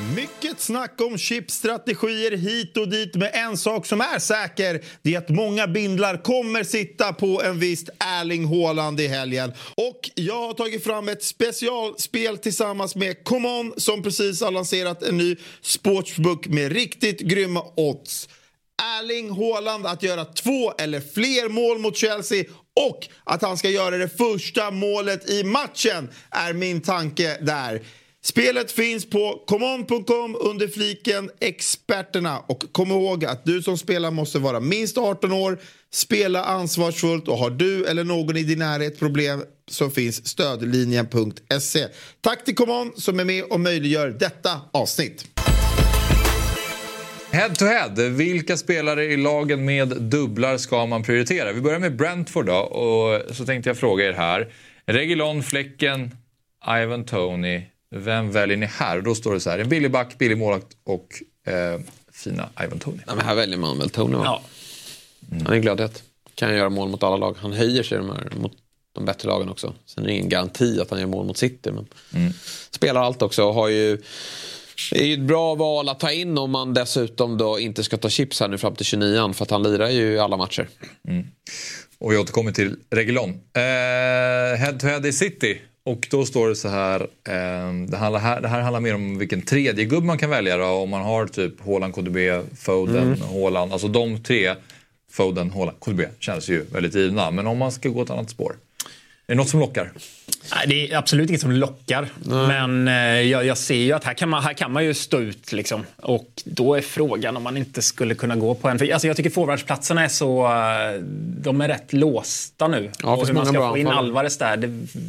Mycket snack om chipstrategier hit och dit, men en sak som är säker det är att många bindlar kommer sitta på en viss Erling Haaland i helgen. Och jag har tagit fram ett specialspel tillsammans med ComeOn som precis har lanserat en ny sportsbook med riktigt grymma odds. Erling Haaland att göra två eller fler mål mot Chelsea och att han ska göra det första målet i matchen är min tanke där. Spelet finns på common.com under fliken experterna. Och kom ihåg att du som spelar måste vara minst 18 år, spela ansvarsfullt och har du eller någon i din närhet problem så finns stödlinjen.se. Tack till Common som är med och möjliggör detta avsnitt. Head to head, vilka spelare i lagen med dubblar ska man prioritera? Vi börjar med Brentford då och så tänkte jag fråga er här. Regilon, Fläcken, Ivan Tony. Vem väljer ni här? Och då står det så här, en billig back, billig målvakt och eh, fina Ivan Tony. Ja, men här väljer man väl Tony va? Ja. Han är glödhet. Kan göra mål mot alla lag. Han höjer sig de här, mot de bättre lagen också. Sen är det ingen garanti att han gör mål mot City. Men Spelar allt också och har ju det är ju ett bra val att ta in om man dessutom då inte ska ta chips här nu fram till 29 för att han lirar ju alla matcher. Och vi återkommer till Regulon. Eh, head to head i City. Och då står det så här, eh, det, handlar här, det här handlar mer om vilken tredje gubb man kan välja då. Om man har typ Haaland, KDB, Foden, Mm. Haaland. Alltså de tre, Foden, Haaland, KDB, känns ju väldigt givna. Men om man ska gå ett annat spår. Är det något som lockar? Nej, det är absolut inget som lockar. Men eh, jag, jag ser ju att här kan man, här kan man ju stå ut. Liksom. Och då är frågan om man inte skulle kunna gå på en... För, alltså, jag tycker forwardsplatserna är så... eh, De är rätt låsta nu. Ja, och hur man ska få in. Alvarez där, det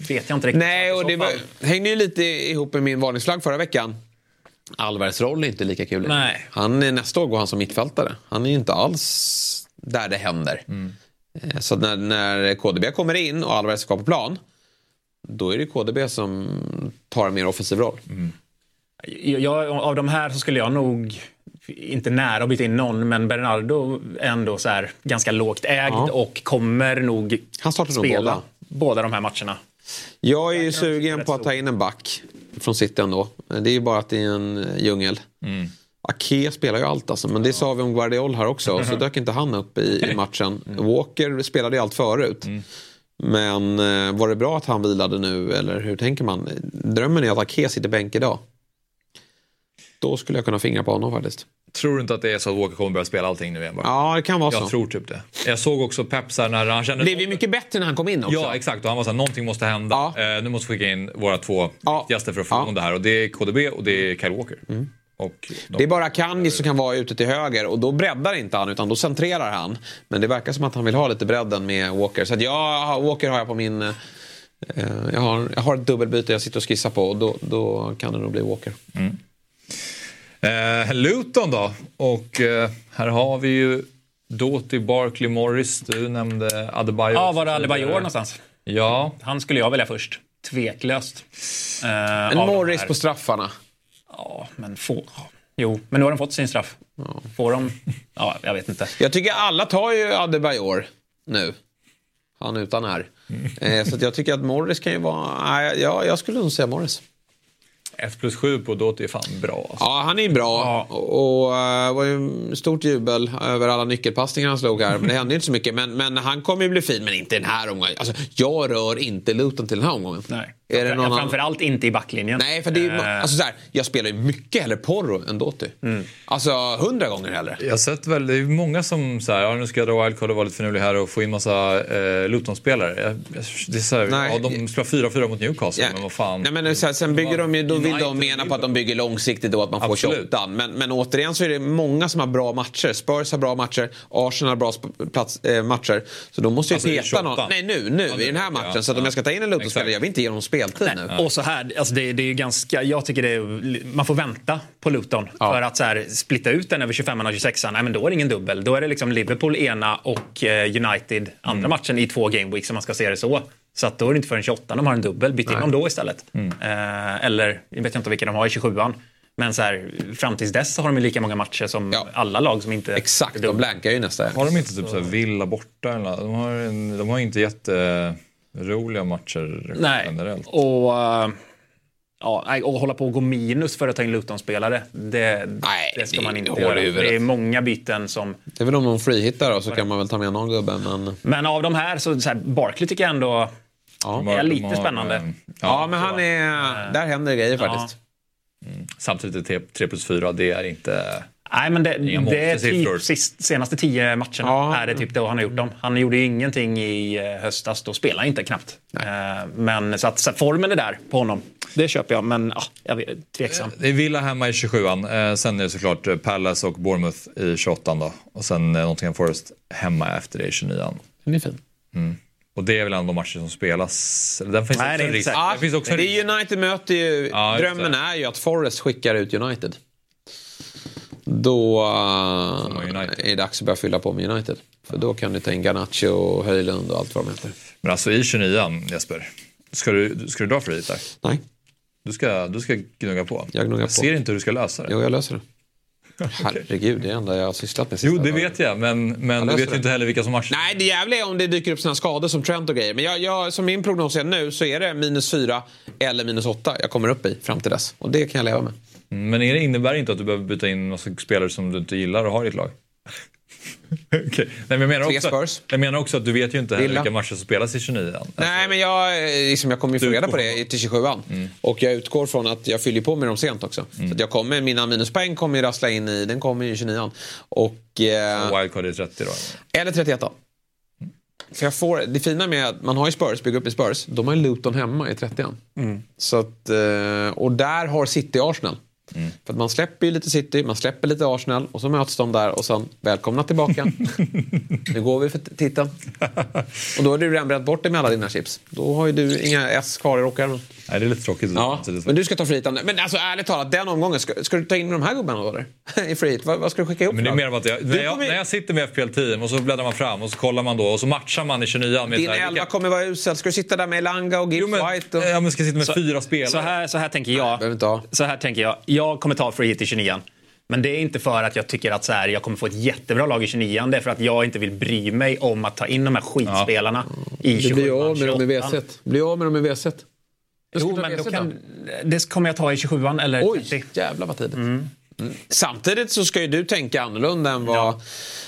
vet jag inte riktigt. Nej, och det var, hängde ju lite ihop med min varningsflagg förra veckan. Alvarez roll är inte lika kul. Nej. Han, är- nästa år går han som mittfältare. Han är ju inte alls där det händer. Eh, Så när, när KDB kommer in och Alvarez ska på plan. Då är det KDB som tar en mer offensiv roll. Jag, av de här så skulle jag nog inte nära att byta in någon, men Bernardo är ändå så här, ganska lågt ägd Ja. och kommer nog Han startar spela båda. båda de här matcherna. Jag är ju sugen på att ta in en back från City ändå. Det är ju bara att det är en eh, djungel. Ake spelar ju allt alltså, men det sa vi om Guardiol här också. Så dök inte han upp i, i matchen. Walker spelade ju allt förut. Men eh, var det bra att han vilade nu eller hur tänker man? Drömmen är att Ake sitter bänk idag. Då skulle jag kunna fingra på honom faktiskt. Tror du inte att det är så att Walker kommer börja spela allting nu igen? Bara? Ja, det kan vara jag så. tror typ det. Jag såg också Pep så när han kände... Blev ju mycket bättre när han kom in också. Ja, exakt. Och han var såhär, någonting måste hända. Eh, nu måste vi skicka in våra två viktigaste för att få Ja. igång det här. Och det är KDB och det är Kyle Walker. Och de... Det är bara Kanji som kan vara ute till höger och då breddar inte han utan då centrerar han. Men det verkar som att han vill ha lite bredden med Walker. Så att jag, Walker har jag på min... Eh, jag, har, jag har ett dubbelbyte jag sitter och skissar på och då, då kan det nog bli Walker. Eh, Luton då. Och eh, här har vi ju Doty, Barkley, Morris. Du nämnde Adebayor. Ja, var det Adebayor någonstans? Ja. Han skulle jag välja först. Tveklöst. Eh, En Morris på straffarna. Ja, men få... Jo, men nu har de fått sin straff. Får de... Ja, jag vet inte. Jag tycker alla tar ju Adebayor nu. Han utan här. Eh, så att jag tycker att Morris kan ju vara... Nej, ja, jag skulle nog säga Morris. 1 plus 7 på Doty är fan bra. Alltså. Ja, han är bra. Och det var ju stort jubel över alla nyckelpassningar han slog här. Men det hände ju inte så mycket. Men, men han kommer ju bli fin, men inte den här omgången. Alltså, jag rör inte Luton till den här omgången. Nej. Är det någon annan? Framförallt inte i backlinjen. Nej, för det är, Eh, alltså, så här, jag spelar ju mycket hellre Porro än Doty. Alltså hundra gånger hellre. Jag har sett väl, det är många som säger ja nu ska jag dra wildcard och vara lite finurlig här och få in massa eh, Luton-spelare. Jag- jag- Det är så här, Nej. ja, de spelar 4-4 mot Newcastle, Ja. men vad fan. Nej, men så här, sen bygger de ju, då vill de mena på att de bygger långsiktigt då att man får Absolut. 28. Men, men återigen så är det många som har bra matcher. Spurs har bra matcher, Arsenal har bra plats, eh, matcher. Så då måste jag Alltså, peta 28. någon. Nej nu, nu Ja, i den här matchen. ja, så att om ja. jag ska ta in en Luton-spelare, jag vill inte ge dem speltid Nej. nu. Och så här, alltså det, det är ju ganska, jag tycker det är, man får vänta på Luton. För att så här, splitta ut den över 25 och 26 nej men då är det ingen dubbel. Då är det liksom Liverpool ena och eh, United andra Mm. matchen i två gameweeks om man ska se det så. Så att då är det inte förrän 28 de har en dubbel. Byt in dem då istället. Mm. Eh, eller, jag vet inte vilka de har i 27an. Men så här, fram tills dess så har de ju lika många matcher som alla lag som inte... Exakt, de blankar ju nästa. Har de inte typ så här Villa borta? Eller? De, har en, de har inte jätteroliga matcher Nej, generellt. och... eh, Ja, nej, och hålla på och gå minus för att ta in Luton-spelare, det, Nej, det ska det man inte göra. Det är många byten som... Det är väl om någon freehittar då så kan man väl ta med någon gubbe. Men... Men av de här, så, så här, Barkley tycker jag ändå Ja. är lite har, spännande. eh, Ja, men han är... Där händer det grejer faktiskt. Samtidigt är 3 plus 4, det är inte... Nej, men det, det är typ sist, senaste tio matcherna Ja. är det typ då han har gjort dem. Han gjorde ju ingenting i eh, höstas, då spelade han inte knappt. Eh, Men så att, så att formen är där på honom. Det köper jag, men ja, jag vet, tveksam. Det är Villa hemma i 27an. Eh, sen är det såklart Palace och Bournemouth i 28an då. Och sen Nottingham Forest hemma efter det i 29an. Den är fin. Och det är väl ändå de matcher som spelas. Den finns Nej, också det är inte risk. säkert. Ja, Det finns också det är United möter ju... Ja, drömmen är ju att Forest skickar ut United. Då United. är det dags att börja fylla på med United. För då kan du ta in Garnacho och Höjlund och allt vad de heter. Men alltså i 29an Jesper. Ska du, ska du dra för dit där? Nej, Du ska, du ska gnugga på. Jag gnuggar på. ser inte hur du ska lösa det. jo, jag löser det. <laughs> Herregud, det är det enda jag har sysslat med Jo, sista det dagen. vet jag. Men, men du löser vet ju inte heller vilka som matchar. Nej, det jävliga är om det dyker upp såna skador som Trent och grejer. Men jag, jag, som min prognos är nu så är det minus fyra eller minus åtta jag kommer upp i fram till dess. Och det kan jag leva med. Men är det innebär inte att du behöver byta in massa spelare som du inte gillar och har i ditt lag? <laughs> Okej. Nej, men jag, menar också, Spurs. jag menar också att du vet ju inte heller vilka matcher som spelas i 29an. Nej, men jag, eh, liksom, jag kommer ju få reda på det till 27an. Och jag utgår från att jag fyller på med dem sent också. Så att jag kommer, mina minuspoäng kommer ju rassla in i, den kommer ju i 29an. Och, eh, Wildcard är 30 då. eller 31 an För jag får, det fina med att man har ju Spurs, bygger upp i Spurs. De har ju Luton hemma i 30 an Så att, eh, Och där har City Arsenal. För att man släpper ju lite City, man släpper lite Arsenal och så möts de där och sen välkomna tillbaka. <laughs> nu går vi för titeln. Och då har du redan bränt bort dig med alla dina chips. Då har ju du inga S kvar i rockärmen. Nej, det är lite tråkigt. Ja. Men du ska ta friheten. Men alltså ärligt talat, den omgången, ska, ska du ta in de här gubbarna då? eller? <laughs> I frihet? Vad, vad, ska du skicka ihop? Men det är mer att jag, när, jag, när jag sitter med FPL 10 och så bläddrar man fram och så kollar man då och så matchar man i 29 med Din här, 11 vilka... kommer vara usel. Ska du sitta där med Elanga och Gibbs White? Och... Ja, men ska sitta med så, fyra spelare. Så här, så här tänker jag. Nej, så här tänker jag. Jag kommer ta free i 29 men det är inte för att jag tycker att så här, jag kommer få ett jättebra lag i 29 Det är för att jag inte vill bry mig om att ta in de här skitspelarna ja. i 27 Du blir av med dem i V1. Bli av med dem i V1. Jo, men kan, det kommer jag ta i 27 eller 30. Oj, jävlar vad tidigt. Mm. Samtidigt så ska ju du tänka annorlunda än vad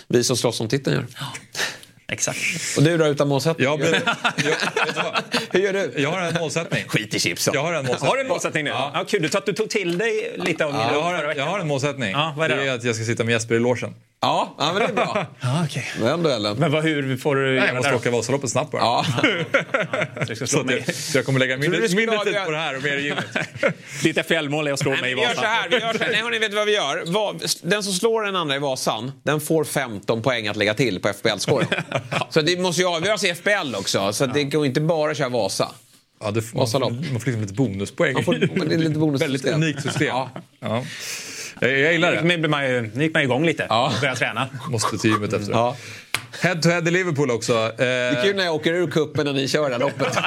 vi som slåss om titeln gör. Exakt. Och du då utan målsättning? Jag, <laughs> jag, vad? Hur gör du? jag har en målsättning. Skit i chipsen. Jag har en målsättning. Har du en målsättning nu? Ja. kul, du, tar- du tog till dig lite av min Jag har, jag har en målsättning. Ja, vad är det det är att jag ska sitta med Jesper i logen. Ja, ja, men det är bra. <laughs> Ja, okej. Vem då Ellen? Men vad, hur får du jag måste åka Vasaloppet snabbt bara. Ja. <laughs> Så, att mig. jag, så jag kommer lägga mindre, tid på det här och mer i gymmet. Ditt FPL-mål är att slå Nej, mig i men vi gör så här, vi gör så här. Nej, hörni, vet vad vi gör? Den som slår den andra i Vasan, den får 15 poäng att lägga till på FBL-scoren. <laughs> så det måste ju avgöras i FBL också, så det går inte bara att köra Vasa. Ja, det man, man får liksom lite bonuspoäng. Man får, det är lite bonussystem. Väldigt unikt system. Ja. Ja. Jag, jag gillar det. Nu gick man ju- nu gick man igång lite. Ja. Började träna. Måste till gymmet efter. Ja. Head to head i Liverpool också. Eh, Det är kul när jag åker ur kuppen när ni kör det här loppet.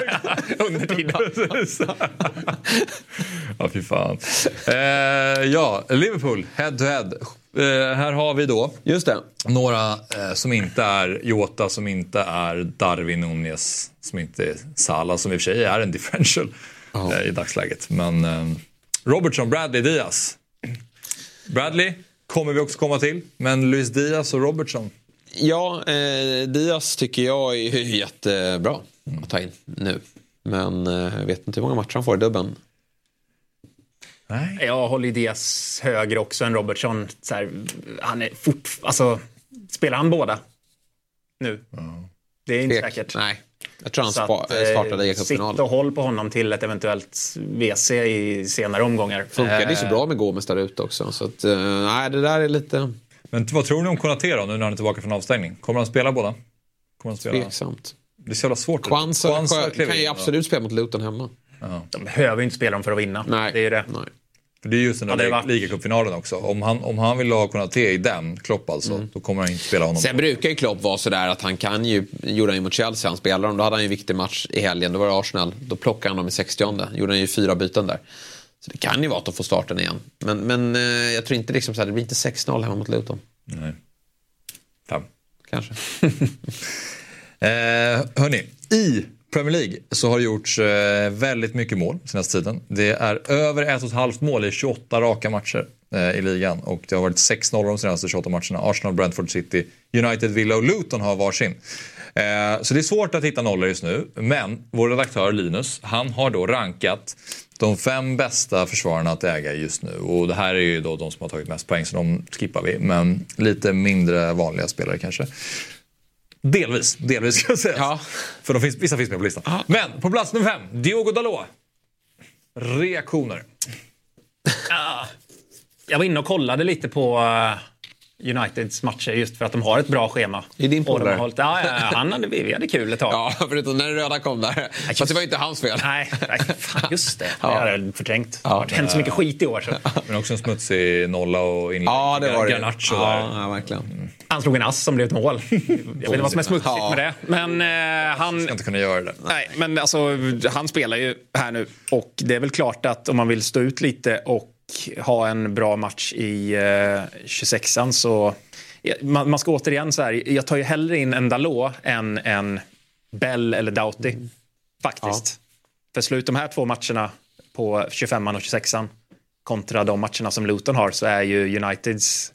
<laughs> Under tiden. <laughs> ja, fy fan. Eh, ja, Liverpool, head to head. Eh, här har vi då Just det. några eh, som inte är Jota, som inte är Darwin Nunez, som inte är Salah, som i och för sig är en differential eh, i dagsläget. Men eh, Robertson, Bradley, Diaz. Bradley kommer vi också komma till, men Luis Diaz och Robertson. Ja, eh, Diaz tycker jag är jättebra att ta in nu. Men eh, jag vet inte hur många matcher han får i dubben. Nej. Jag håller Diaz högre också än Robertson. Så här, han är fort, alltså, spelar han båda nu? Det är inte Tvek. säkert. Nej, jag tror han Så spa- att, eh, startade i Sitt och håll på honom till ett eventuellt WC i senare omgångar. Funkade ju så Eh, bra med Gomes där ute också. Så att, eh, nej, det där är lite Men vad tror ni om Konate då, nu när han är tillbaka från avstängning? Kommer han spela båda? Kommer han spela? tveksamt. Det är så jävla svårt. Kwanza, Kwanza kan ju absolut spela mot Luton hemma. De behöver ju inte spela dem för att vinna. Nej. Det är ju det. Nej. För det är just den där varit- ligacupfinalen också. Om han, om han vill ha Konate i den, Klopp alltså, då kommer han inte spela honom. Sen brukar ju Klopp vara sådär att han kan ju, gjorde han ju mot Chelsea, han spelar dem, då hade han ju en viktig match i helgen, då var det Arsenal, då plockade han dem i 60 gjorde han ju fyra byten där. Så det kan ju vara att de får starten igen. Men, men eh, jag tror inte liksom så här, det blir inte 6-0 hemma mot Luton. Nej. Fem. Kanske. <laughs> <laughs> Eh, hörni, i Premier League så har det gjorts eh, väldigt mycket mål senaste tiden. Det är över ett och ett halvt mål i 28 raka matcher eh, i ligan och det har varit 6-0 de senaste 28 matcherna. Arsenal, Brentford City, United, Villa och Luton har varsin. Eh, så det är svårt att hitta nollor just nu. Men vår redaktör Linus, han har då rankat de fem bästa försvararna att äga just nu. Och det här är ju då de som har tagit mest poäng så de skippar vi. Men lite mindre vanliga spelare kanske. Delvis, delvis ska jag säga. Ja. För de finns, vissa finns med på listan. Men på plats nummer fem, Diogo Dalot. Reaktioner. Jag var inne och kollade lite på eh, Uniteds matcher just för att de har ett bra schema. Är din polare. hållit, ja, ja, han hade, vi hade kul ett tag. <laughs> Ja, förutom när det röda kom där. Fast det var ju inte hans fel. Nej, nej, fan just det. <laughs> Ja. Det hade jag förträngt. Ja. Det har hänt så mycket skit i år. Så. <laughs> Men också en smutsig nolla och inlägg. Ja, det var det. Garnacho ja, ja, verkligen. Han slog en ass som blev ett mål. Jag vet inte vad som är smutsigt Ja. med det. Men eh, han... Ska inte kunna göra det. Nej, men alltså, han spelar ju här nu. Och det är väl klart att om man vill stå ut lite och ha en bra match i eh, 26an så... Ja, Man, man ska återigen så här, jag tar ju hellre in en Dalot än en Bell eller Doughty. Faktiskt. För slut de här två matcherna på 25an och 26an kontra de matcherna som Luton har så är ju Uniteds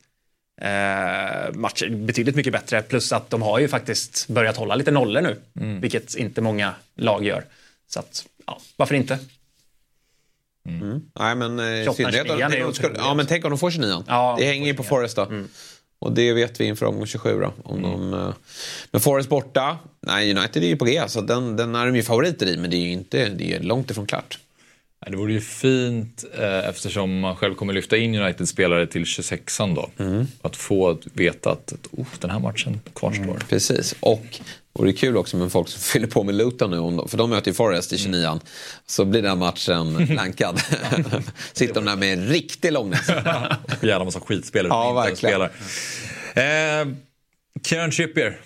eh, matcher betydligt mycket bättre. Plus att de har ju faktiskt börjat hålla lite nollor nu, vilket inte många lag gör. Så att, ja, varför inte? Nej, men eh, i 28 synnerhet... 29 är tänk om de skulle-. Ja, men tänk om de får 29 Ja, Det hänger ju på Forest då. Och det vet vi inför omgång 27 då. Om de, eh, men Forest borta. Nej, United är ju på G, så den, den är de ju favoriter i. Men det är ju inte, det är långt ifrån klart. Det vore ju fint eh, eftersom man själv kommer lyfta in United-spelare till 26an då. Att få veta att oh, den här matchen kvarstår. Precis. Och och det är kul också med folk som fyller på med Luton nu. För de möter ju Forest i 29an. Så blir den matchen <laughs> blankad. <laughs> Sitter de där med en riktig långnäsa. <laughs> Jävla massa skitspelare Ja, ens verkligen. spelar. Eh, Kieran Trippier.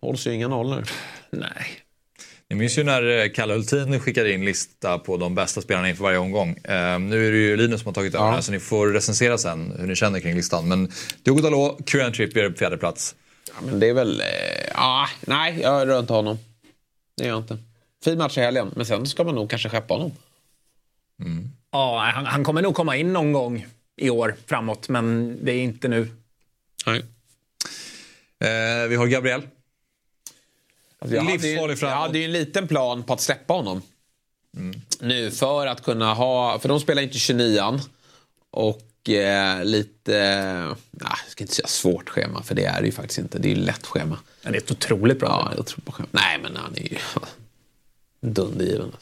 Hålls ju inga nollor. Nej. Ni minns ju när eh, Kalle Hultin skickade in lista på de bästa spelarna inför varje omgång. Eh, nu är det ju Linus som har tagit över Ja. så ni får recensera sen hur ni känner kring listan. Men Diogo Dalot, Kieran Trippier på fjärde plats. Ja, men det är väl... Eh, ah, nej, jag rör inte honom. Det gör jag inte. Fin match i helgen, men sen ska man nog kanske skeppa honom. Ja, han, han kommer nog komma in någon gång i år framåt, men det är inte nu. Nej. Eh, vi har Gabriel. Alltså, jag hade ju- Livsfarlig Jag hade ju en liten plan på att släppa honom. Nu för att kunna ha, för de spelar inte 29an. Och eh, lite, eh, jag ska inte säga svårt schema för det är det ju faktiskt inte. Det är ju lätt schema. Men det är ett otroligt bra. Ja, jag tror på schema. Nej men han är ju <laughs> dundergiven.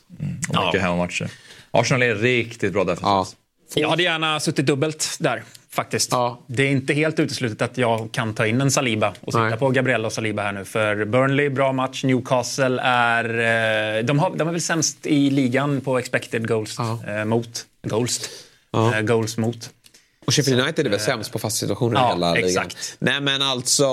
Och mycket hemmamatcher. Arsenal är riktigt bra defensivt. Ja. Jag hade gärna suttit dubbelt där, faktiskt. Ja. Det är inte helt uteslutet att jag kan ta in en Saliba och sitta Nej. på Gabriel och Saliba här nu. För Burnley, bra match. Newcastle är... eh, De, har, de är väl sämst i ligan på expected goals Ja. eh, mot. Goals. Ja. Eh, goals mot. Och Sheffield United är väl sämst på fast situationer i hela ligan. exakt. Nej men alltså,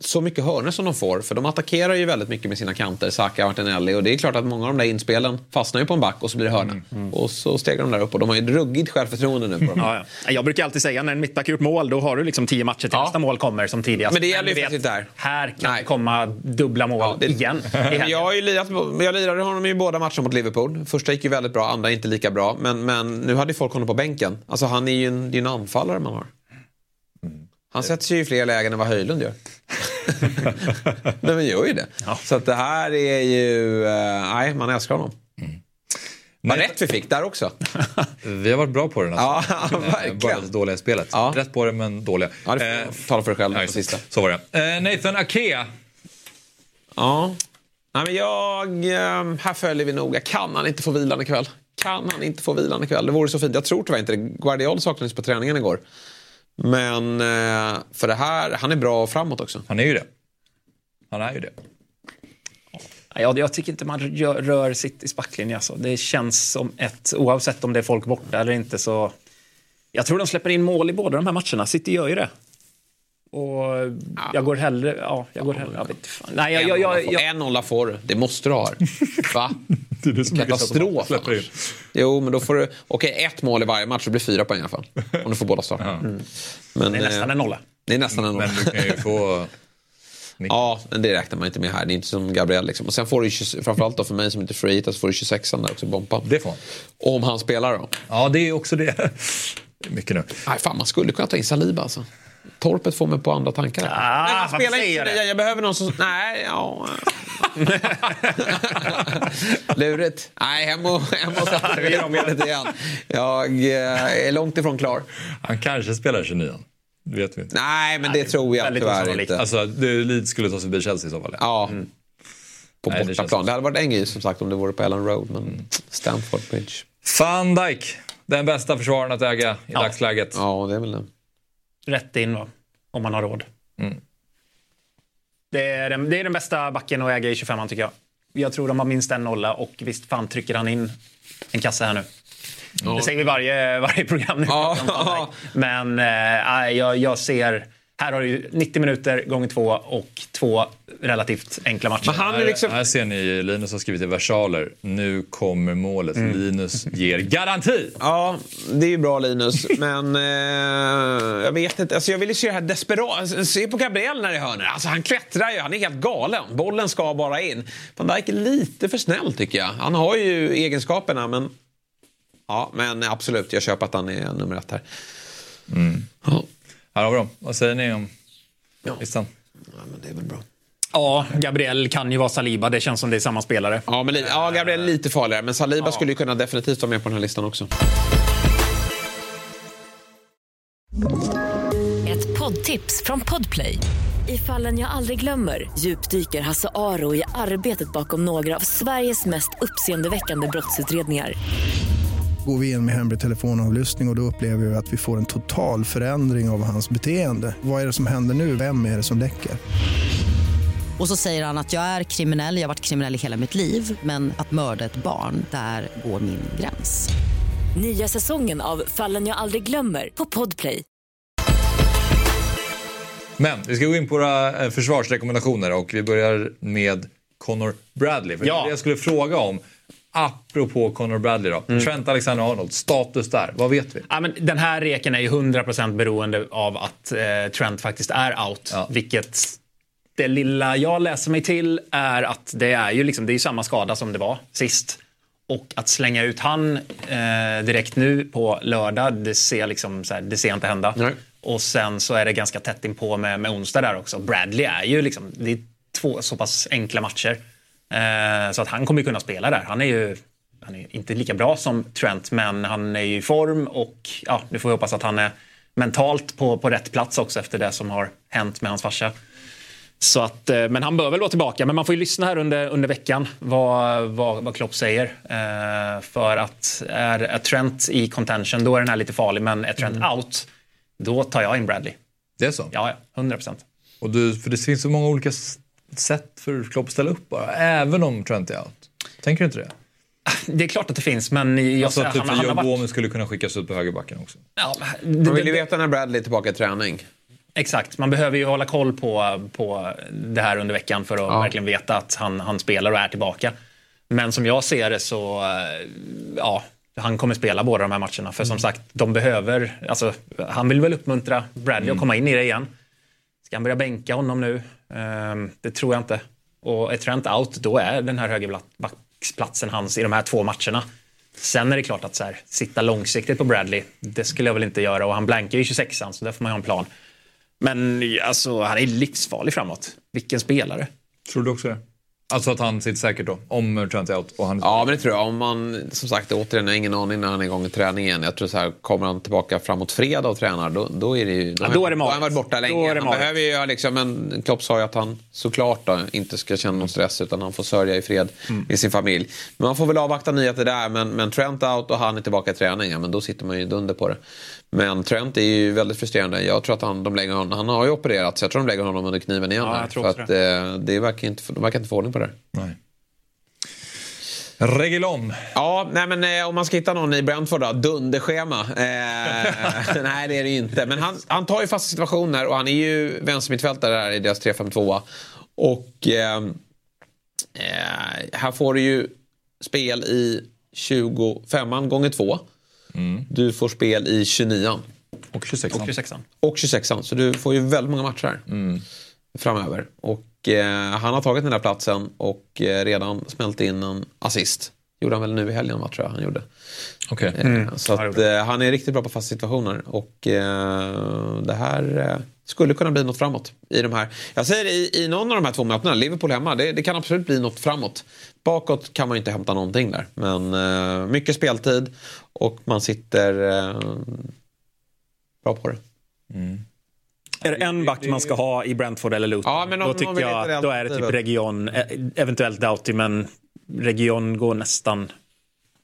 så mycket hörnor som de får. För de attackerar ju väldigt mycket med sina kanter, Saka, Martinelli. Och det är klart att många av de där inspelen fastnar ju på en back och så blir det hörna. Och så stegrar de där upp och de har ju ett ruggigt självförtroende nu. På. <laughs> Ja, ja. Jag brukar alltid säga när en mittback gjort mål, då har du liksom tio matcher till Ja. nästa mål kommer som tidigast. Men det gäller ju faktiskt där. Här kan Nej. komma dubbla mål det- igen. <laughs> jag, har ju lirat, jag lirade honom i båda matcherna mot Liverpool. Första gick ju väldigt bra, andra inte lika bra. Men, men nu hade ju folk honom på bänken. Alltså han är ju en, det är en anfallare man har. Han sätter sig i fler lägen än vad Höjlund gör. <laughs> <laughs> Nej men gör ju det. Så att det här är ju... eh, nej, man älskar honom. Vad rätt vi fick där också. <laughs> Vi har varit bra på den. Alltså. <laughs> Ja, Eh, verkligen. Bara lite dåliga spelet. Ja. Rätt på det men dåliga. Ja, det Eh, tala för dig själv ja, på sista. det. Så var det. Eh, Nathan Ake. Ja. Nej, men jag, här följer vi noga. Kan han inte få vilan ikväll? Kan han inte få vilan ikväll? Det vore så fint. Jag tror tyvärr inte det. Guardiol saknades på träningen igår. Men eh, för det här, han är bra framåt också. Han är ju det. Han är ju det. Ja, jag tycker inte man gör, rör Citys backlinje. Alltså. Det känns som ett, oavsett om det är folk borta eller inte så... Jag tror de släpper in mål i båda de här matcherna. City gör ju det. Och jag går hellre... Ja, jag går hellre... Jag vet, fan. Nej, jag, jag, jag, jag, En nolla får du. Det måste du ha. <laughs> Va? Det är det Katastrof. Släpper in. Jo, men då får du... Okej, ett mål i varje match. Det blir fyra poäng i alla fall. Om du får båda starta. Mm. Men, det är nästan eh, en nolla. Det är nästan en nolla. Men du kan ju få... <laughs> Ja, men det räknar man inte med här. Det är inte som Gabriel. Liksom. Och sen får du ju, framförallt då för mig som inte är free så får du 26 där också, Bompa. Det får han. Om han spelar då. Ja, det är också det. <laughs> mycket nu. Nej, fan man skulle kunna ta in Saliba alltså. Torpet får mig på andra tankar. Ah, Nej, han spelar inte. det? Jag, jag behöver någon som... Nej, ja... <laughs> Lurigt. Nej, hem och, hem och sätta vid spelet igen. Jag eh, är långt ifrån klar. Han kanske spelar 29 Det vet vi inte. Nej, men det tror jag tyvärr inte. Alltså, det- Leeds skulle ta sig förbi Chelsea i så fall. Ja. På Nej, det känns bortaplan. Det hade varit en grej som sagt om det vore på Ellen Road. Men Stamford Bridge. Van Dijk, den bästa försvararen att äga i dagsläget. Ja, det är väl det. Rätt in va? Om man har råd. Mm. Det, är den, det är den bästa backen att äga i 25 tycker jag. Jag tror de har minst en nolla och visst fan trycker han in en kassa här nu. Det säger vi varje, <laughs> varje program nu. Dijk. Men eh, jag, jag ser... Här har du ju 90 minuter gånger två och två relativt enkla matcher. Men han är liksom... Här ser ni Linus har skrivit i versaler. Nu kommer målet. Mm. Linus ger garanti. Ja, det är ju bra Linus. <laughs> Men eh, jag vet inte. Alltså, jag vill ju se det här desperat. Se på Gabriel när det är hörnor. Alltså, han klättrar ju. Han är helt galen. Bollen ska bara in. Van Dijk är lite för snäll tycker jag. Han har ju egenskaperna men... Ja, men absolut. Jag köper att han är nummer ett här. Ja, Här har vi dem. Vad säger ni om listan? ja, men det är väl bra. Ja, Gabriel kan ju vara Saliba. Det känns som det är samma spelare. Ja, men li- ja, Gabriel är lite farligare. Men Saliba skulle ju kunna definitivt vara med på den här listan också. Ett poddtips från Podplay. I fallen jag aldrig glömmer djupdyker Hasse Aro i arbetet bakom några av Sveriges mest uppseendeväckande brottsutredningar. Går vi in med hemlig telefonavlyssning och, och då upplever vi att vi får en total förändring av hans beteende. Vad är det som händer nu? Vem är det som läcker? Och så säger han att jag är kriminell, jag har varit kriminell i hela mitt liv men att mörda ett barn, där går min gräns. Nya säsongen av Fallen jag aldrig glömmer på Podplay. Men vi ska gå in på våra eh, försvarsrekommendationer och vi börjar med Connor Bradley. För Ja. Det jag skulle fråga om. Apropå Connor Bradley då. Mm. Trent Alexander-Arnold, status där. Vad vet vi? Ja, men den här reken är ju 100% beroende av att eh, Trent faktiskt är out. Ja. Vilket det lilla jag läser mig till är att det är ju liksom, det är samma skada som det var sist. Och att slänga ut han eh, direkt nu på lördag, det ser, liksom, här, det ser inte hända. Nej. Och sen så är det ganska tätt inpå med, med onsdag där också. Bradley är ju liksom, det är två så pass enkla matcher. Eh, så att han kommer ju kunna spela där. Han är ju han är inte lika bra som Trent, men han är ju i form och ja, nu får vi hoppas att han är mentalt på, på rätt plats också efter det som har hänt med hans farsa. Så att, eh, men han bör väl vara tillbaka, men man får ju lyssna här under, under veckan vad, vad, vad Klopp säger. Eh, för att är, är Trent i contention, då är den här lite farlig, men är Trent out, då tar jag in Bradley. Det är så? Ja, ja, 100 procent. Och du, för det finns så många olika sätt för Klopp att ställa upp bara. Även om Trent är out. Tänker du inte det? Det är klart att det finns, men jag, Alltså att typ han, han har Joe varit... Skulle kunna skickas ut på högerbacken också. Ja, Man vill ju det- veta när Bradley är tillbaka i träning. Exakt, man behöver ju hålla koll på, på det här under veckan för att Ja. verkligen veta att han, han spelar och är tillbaka. Men som jag ser det så, eh, ja, han kommer spela båda de här matcherna. För som sagt, de behöver, alltså, han vill väl uppmuntra Bradley att komma in i det igen. Ska han börja bänka honom nu? Ehm, det tror jag inte. Och är Trent out, då är den här högerbacksplatsen hans i de här två matcherna. Sen är det klart att så här, sitta långsiktigt på Bradley, det skulle jag väl inte göra. Och han blankar ju 26an, så där får man ju ha en plan. Men alltså, han är livsfarlig framåt. Vilken spelare. Tror du också det? Alltså att han sitter säkert då, om Trent är out. Och han... Ja, men det tror jag. Om man, som sagt, återigen, jag har ingen aning när han är igång i träning igen. Jag tror så här, kommer han tillbaka framåt fredag och tränar, då, då är det ju... Ja, då är det då har han varit borta Då länge. är det Han behöver ju göra liksom, en Klopp sa ju att han såklart då, inte ska känna någon stress utan han får sörja i fred Mm. i sin familj. Men man får väl avvakta nyheter där. Men, men Trent out och han är tillbaka i träning, ja, men då sitter man ju dunder på det. Men Trent är ju väldigt frustrerande. Jag tror att han, de lägger honom, han har ju opererat så jag tror de lägger honom under kniven igen. Ja, jag tror för att, eh, det verkar inte, de verkar inte få ordning på det. Nej. Regelom. Ja, nej men eh, om man ska hitta någon i Brentford då, dunderschema. Eh, <laughs> nej, det är det ju inte. Men han, han tar ju fasta situationer och han är ju vänstermittfältare här i deras 3-5-2. Och eh, eh, här får du ju spel i 25 gånger 2. Du får spel i 29 Och 26 Och 26an. och 26 så du får ju väldigt många matcher här. Framöver. Och eh, han har tagit den där platsen och eh, redan smält in en assist. Gjorde han väl nu i helgen, va, tror jag han gjorde. Okay. Eh, mm. Så att, eh, han är riktigt bra på fasta situationer. Och eh, det här skulle kunna bli något framåt. i de här. Jag säger i, i någon av de här två mötena, Liverpool hemma, det, det kan absolut bli något framåt. Bakåt kan man inte hämta någonting där. Men mycket speltid och man sitter bra på det. Mm. Är det en back man ska ha i Brentford eller Luton, ja, men om, då tycker jag att då är det typ Region, eh, eventuellt Doughty, men Region går nästan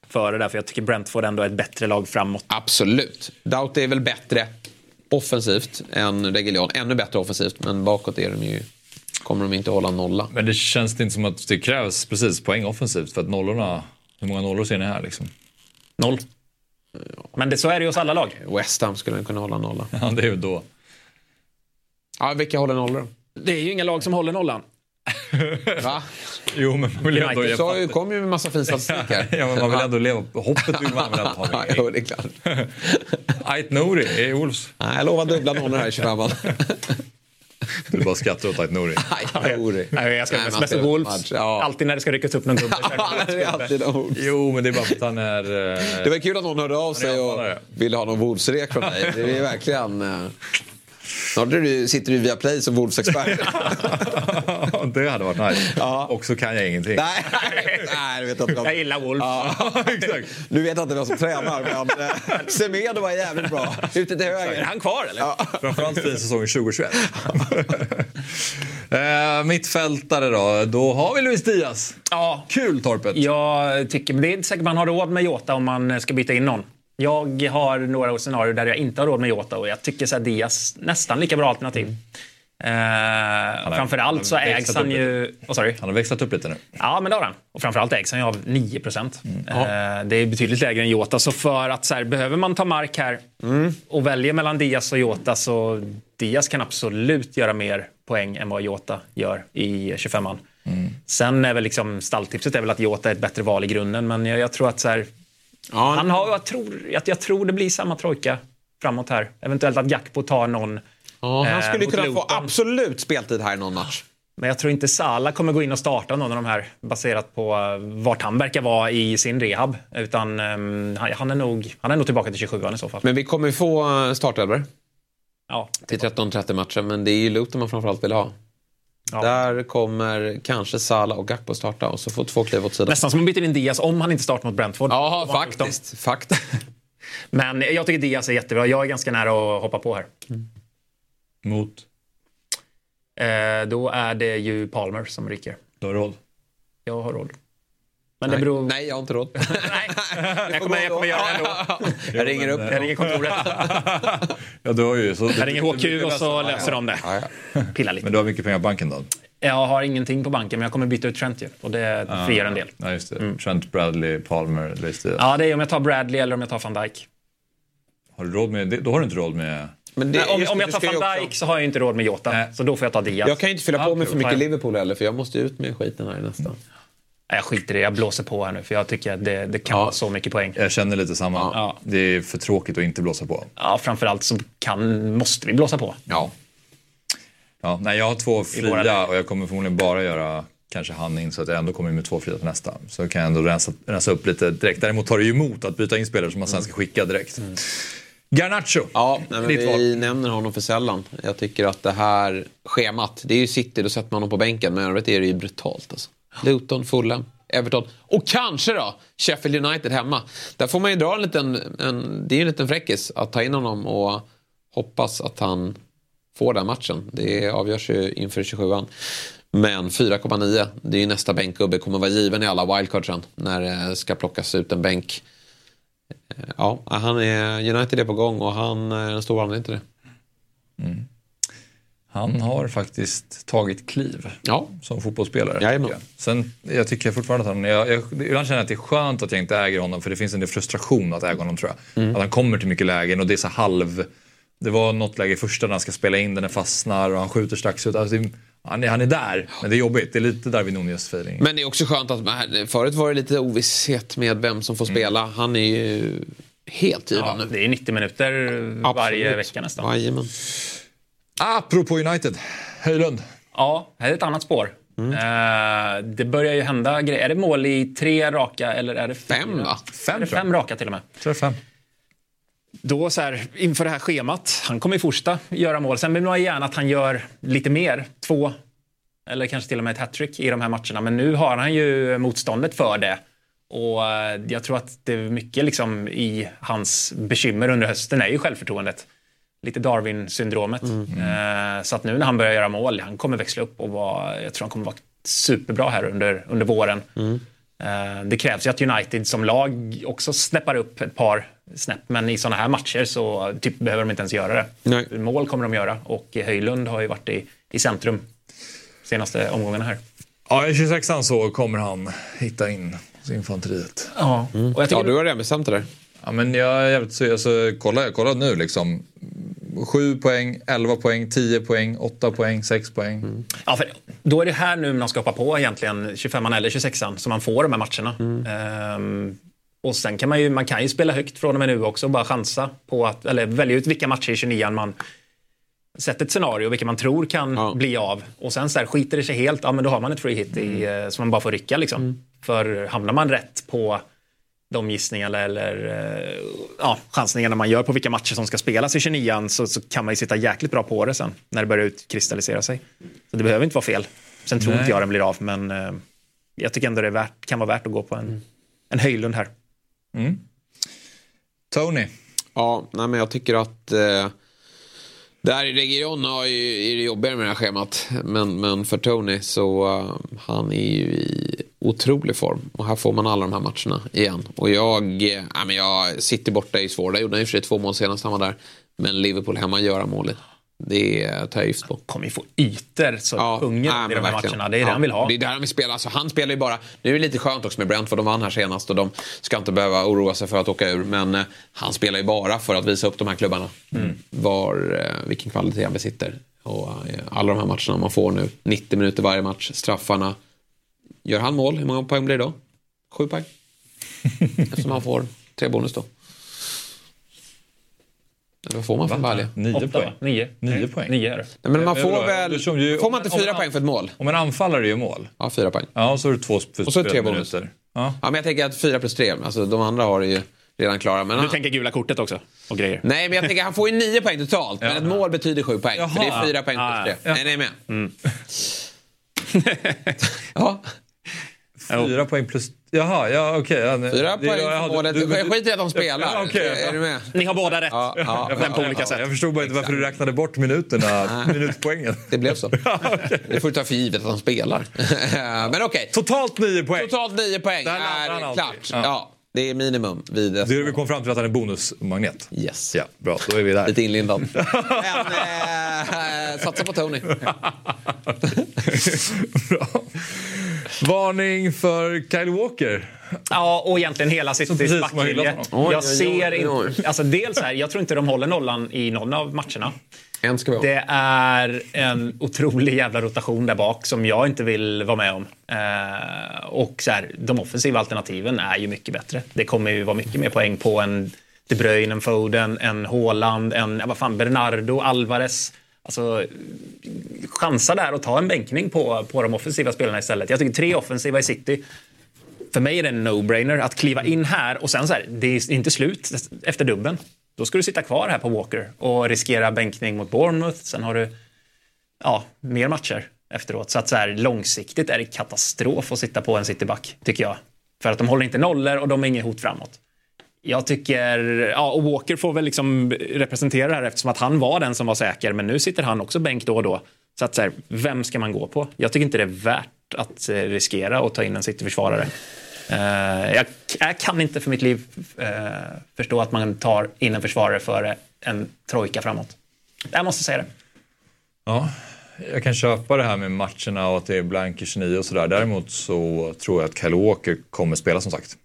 före där, för jag tycker Brentford ändå är ett bättre lag framåt. Absolut. Doughty är väl bättre offensivt än Reguljon. Ännu bättre offensivt, men bakåt är de ju, kommer de inte hålla nolla. Men det känns inte som att det krävs precis poäng offensivt för att nollorna, hur många nollor ser ni här liksom? Noll. Men det, så är det ju hos alla lag. West Ham skulle kunna hålla nolla. Ja, det är ju då. Ja, vilka håller nollor? Det är ju inga lag som håller nollan. Va? Jo, men man vill ändå... Du sa ju, kom ju med massa fin statistik här. ja, men man vill ändå leva på hoppet. Vill man väl ändå ha jo, det är klart. <laughs> Ait Nouri i Wolves. Nej, jag lovar dubbla nollor här i 25 Du bara skrattar åt Ait Nouri. <laughs> Nej, jag ska mest med Wolves. Ja. Alltid när det ska ryckas upp någon gubbe. <laughs> jo, men det är bara för att han är... Eh... Det var kul att någon hörde av sig och ville ha någon Wolves-rek från dig. Det är verkligen... Eh... Snart du, sitter du via Play som Wolves-expert. <laughs> det hade varit nice. Ja. Och så kan jag ingenting. Nej, <laughs> nej vet inte. Jag gillar Wolves. Ja. <laughs> exakt. Nu vet jag inte vem som tränar, men eh, Semedo var jävligt bra. Ute till höger. Är han kvar eller? Ja. Framförallt fin säsongen 2021. eh, mittfältare då, då har vi Luis Diaz. Ja. Kul Torpet. Jag tycker, det är inte säkert man har råd med Jota om man ska byta in någon. Jag har några scenarier där jag inte har råd med Jota och jag tycker så Diaz nästan lika bra alternativ. Mm. Eh, framförallt så ägs han ju... Oh, sorry. Han har växlat upp lite nu. Ja, men det har han. Och framförallt ägs han ju av 9 procent. Mm. Eh, det är betydligt lägre än Jota. Så för att så här, behöver man ta mark här mm. och välja mellan Diaz och Jota så Diaz kan absolut göra mer poäng än vad Jota gör i 25an. Mm. Sen är väl liksom stalltipset är väl att Jota är ett bättre val i grunden, men jag, jag tror att så här, Ja, han har, jag, tror, jag, jag tror det blir samma trojka framåt här. Eventuellt att Gakpo tar någon. Ja, han skulle eh, kunna Luton. få absolut speltid här i någon match. Men jag tror inte Sala kommer gå in och starta någon av de här baserat på eh, vart han verkar vara i sin rehab. Utan um, han, är nog, han är nog tillbaka till 27 i så fall. Men vi kommer få eh, startelver. Ja. Till 13-30 matcher, men det är ju Luton man framförallt vill ha. Ja. Där kommer kanske Sala och Gakpo starta och så får två kliva åt sidan. Nästan som man byter in Diaz om han inte startar mot Brentford. Ja, faktiskt. Fakt. <laughs> Men jag tycker Diaz är jättebra. Jag är ganska nära att hoppa på här. Mm. Mot? Eh, då är det ju Palmer som ryker. Du har råd? Jag har råd. Men nej, det beror... nej, jag har inte råd. <laughs> nej, jag kommer, jag kommer göra det ändå. <laughs> Jag ringer upp. Jag ringer kontoret. <laughs> ja, du har ju, så jag ringer HQ och så löser de det. Pilla lite. Men du har mycket pengar på banken då? Jag har ingenting på banken, men jag kommer byta ut Trent ju. Och det ah, frigör en del. Ja, just det. Mm. Trent, Bradley, Palmer, Leicester. Ja, det är om jag tar Bradley eller om jag tar van Dijk. Har du råd med det? Då har du inte råd med... Men det, Nej, om, om jag tar van Dijk så har jag inte råd med Jota. Nej. Så då får jag ta Diaz. Jag kan ju inte fylla på med för mycket Liverpool heller, för jag måste ut med skiten här nästa. Mm. Jag skiter i det, jag blåser på här nu för jag tycker att det, det kan ja, vara så mycket poäng. Jag känner lite samma. Ja. Det är för tråkigt att inte blåsa på. Ja, framförallt så kan, måste vi blåsa på. Ja. ja nej, jag har två fria och jag kommer förmodligen bara göra kanske han in så att jag ändå kommer med två fria på nästa. Så kan jag ändå rensa, rensa upp lite direkt. Däremot tar det ju emot att byta in spelare som man sen ska skicka direkt. Mm. Garnacho, ja, nej, men vi nämner honom för sällan. Jag tycker att det här schemat, det är ju City, då sätter man honom på bänken. Men övrigt är det ju brutalt. Alltså. Luton, Fulham, Everton och kanske då Sheffield United hemma. Där får man ju dra en liten, en, det är en liten fräckis att ta in honom och hoppas att han får den matchen. Det avgörs ju inför 27an. Men 4,9 det är ju nästa bänkgubbe. Kommer vara given i alla wildcards sen när det ska plockas ut en bänk. Eh, ja, han är, United är på gång och han är en stor anledning till det. Mm. Han har faktiskt tagit kliv ja. som fotbollsspelare. Jajamän. Sen, jag tycker fortfarande att han, jag, jag, ibland känner jag att det är skönt att jag inte äger honom för det finns en del frustration att äga honom tror jag. Mm. Att han kommer till mycket lägen och det är så halv... Det var något läge i första när han ska spela in, den är fastnar och han skjuter strax ut. Alltså, han, är, han är där, men det är jobbigt. Det är lite Darwin Nunez feeling. Men det är också skönt att förut var det lite ovisshet med vem som får mm. spela. Mm. Han är ju helt given ja, nu. Det är 90 minuter varje Absolut. vecka nästan. Jajamän. Apropå United, Höjlund. Ja, här är ett annat spår. Mm. Eh, det börjar ju hända grejer. Är det mål i tre raka eller är det fyra? Fem, va? Fem, är det fem raka till och med. Jag tror fem. Då så här, inför det här schemat, han kommer ju fortsätta göra mål. Sen vill man gärna att han gör lite mer, två eller kanske till och med ett hattrick i de här matcherna. Men nu har han ju motståndet för det. Och eh, jag tror att det är mycket liksom i hans bekymmer under hösten är ju självförtroendet. Lite Darwin-syndromet. Eh, Så att nu när han börjar göra mål, han kommer växla upp och vara, jag tror han kommer vara superbra här under, under våren. Eh, Det krävs ju att United som lag också snäppar upp ett par snäpp, men i sådana här matcher så typ, behöver de inte ens göra det. Nej. Mål kommer de göra och Höjlund har ju varit i, i centrum senaste omgångarna här. Ja, i 26an så kommer han hitta in hos infanteriet. Ja, och jag tycker Ja, du har redan bestämt det där. Ja, men jag är jävligt så, alltså, kolla, kolla nu liksom. 7 poäng, 11 poäng, 10 poäng, 8 poäng, 6 poäng. Ja, för då är det här nu man ska hoppa på egentligen 25an eller 26an så man får de här matcherna. Ehm, och sen kan man ju, man kan ju spela högt från och med nu också och bara chansa på att, eller välja ut vilka matcher i 29an man sätter ett scenario, vilka man tror kan bli av. Och sen så här, skiter det sig helt, ja men då har man ett free hit i, eh, som man bara får rycka liksom. För hamnar man rätt på de gissningarna eller eh, ja, chansningarna man gör på vilka matcher som ska spelas i 29an så, så kan man ju sitta jäkligt bra på det sen när det börjar utkristallisera sig. Så det behöver inte vara fel. Sen tror Nej. inte jag den blir av, men eh, jag tycker ändå det är värt, kan vara värt att gå på en, en Höjlund här. Tony. Ja, nej, men jag tycker att eh, där i Region har ju, är det jobbigare med det här schemat. Men, men för Tony så eh, han är ju i otrolig form. Och här får man alla de här matcherna igen. Och jag, eh, ja, men jag City borta är ju svår. Där gjorde han i och för sig två mål senast han var där. Men Liverpool hemma gör han mål i. Det tar jag gift på. Kommer ju få ytor så Ja, ungen nej, i de här verkligen. matcherna. Det är det Ja, han vill ha. Det är där han vill spela. Alltså, han spelar ju bara... Nu är det lite skönt också med Brentford. De vann här senast och de ska inte behöva oroa sig för att åka ur. Men eh, han spelar ju bara för att visa upp de här klubbarna. Mm. Var, eh, vilken kvalitet han besitter. Och eh, alla de här matcherna man får nu. 90 minuter varje match. Straffarna. Gör han mål, hur många poäng blir det då? Sju poäng. <laughs> Eftersom han får tre bonus då. Eller vad får man för Balja? Nio poäng. Nio. Nio poäng. Nio är det. Nej, men man får väl... Du ju- Får man inte fyra poäng för ett mål? Om en anfallare gör mål. Ja, fyra poäng. Ja, så är det två Och så är det tre bonus. Ja. Ja, men jag tänker att fyra plus tre. Alltså de andra har det ju redan klara. Men Du han- tänker gula kortet också? Och grejer? Nej, men jag tänker han får ju nio poäng totalt. Men ett mål betyder sju poäng. För det är Jaha. fyra poäng Ah, plus tre. ja. Är ni med? ja. Fyra poäng plus... Jaha, ja okej. ja, nej. Fyra Det- poäng ja, för du- målet. du- du- Jag skiter i att de spelar. Ja, okej. Är du med? Ni har båda rätt. Ja, ja, Men på ja, olika ja. sätt. Jag förstod bara inte varför du räknade bort minuterna, minutpoängen. Det blev så. <laughs> Det får du ta för givet att han spelar. <laughs> men okej. Totalt nio poäng. Totalt nio poäng Där är klart. Ja. Ja. det är minimum vid Det är vi kom fram till att han är bonusmagnet. Yes. Ja, bra. Då är vi där. Lite inlindad. <laughs> Men eh, satsa på Tony. bra. Varning för Kyle Walker. Ja, och egentligen hela Citys backlinje. Jag ser inte... Alltså dels här, jag tror inte de håller nollan i någon av matcherna. En ska vi ha. Det är en otrolig jävla rotation där bak som jag inte vill vara med om. Eh, och så här, de offensiva alternativen är ju mycket bättre. Det kommer ju vara mycket mer poäng på en De Bruyne, en Foden, en Haaland, en vad fan, Bernardo, Alvarez. Alltså, chansa där och ta en bänkning på, på de offensiva spelarna istället. Jag tycker tre offensiva i City. För mig är det en no-brainer att kliva in här och sen så här, det är inte slut efter dubben. Då ska du sitta kvar här på Walker och riskera bänkning mot Bournemouth. Sen har du ja, mer matcher efteråt. Så att så här, långsiktigt är det katastrof att sitta på en cityback, tycker jag. För att de håller inte nollor och de är inget hot framåt. Jag tycker, ja, och Walker får väl liksom representera det här eftersom att han var den som var säker, men nu sitter han också bänk då och då. Så att så här, vem ska man gå på? Jag tycker inte det är värt att eh, riskera att ta in en cityförsvarare. Uh, jag, jag kan inte för mitt liv uh, förstå att man tar in en försvarare före en trojka framåt. Jag måste säga det. Ja, jag kan köpa det här med matcherna och att det är blank i 29 och sådär. Däremot så tror jag att Kyle Walker kommer spela som sagt.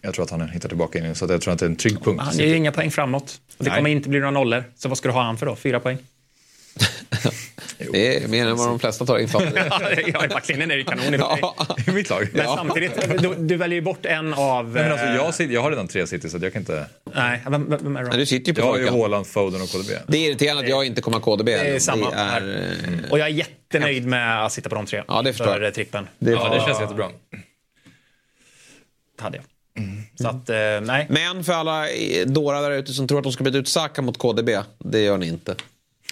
Jag tror att han hittar tillbaka in så jag tror att det är en trygg punkt. Han ger ju inga poäng framåt. Och det Nej. kommer inte bli några nollor. Så vad ska du ha han för då? Fyra poäng? <laughs> Det är mer än vad de flesta tar in. <laughs> ja, i backlinjen är det kanon i ja, <laughs> i mitt lag. Men samtidigt, du, du, väljer ju bort en av... Nej, men alltså, jag, sitter, jag har redan tre City så jag kan inte... Nej, vem, vem är det Du sitter ju på Jag har ju. Haaland, Foden och KDB. Det är irriterande att jag inte kommer ha KDB. Det är samma Det är, eh, Och jag är jättenöjd med att sitta på de tre. Ja, det förstår för jag. trippen. Det Ja, det känns jättebra. hade jag. Så att, eh, nej. Men för alla dårar där ute som tror att de ska byta ut Saka mot KDB, det gör ni inte.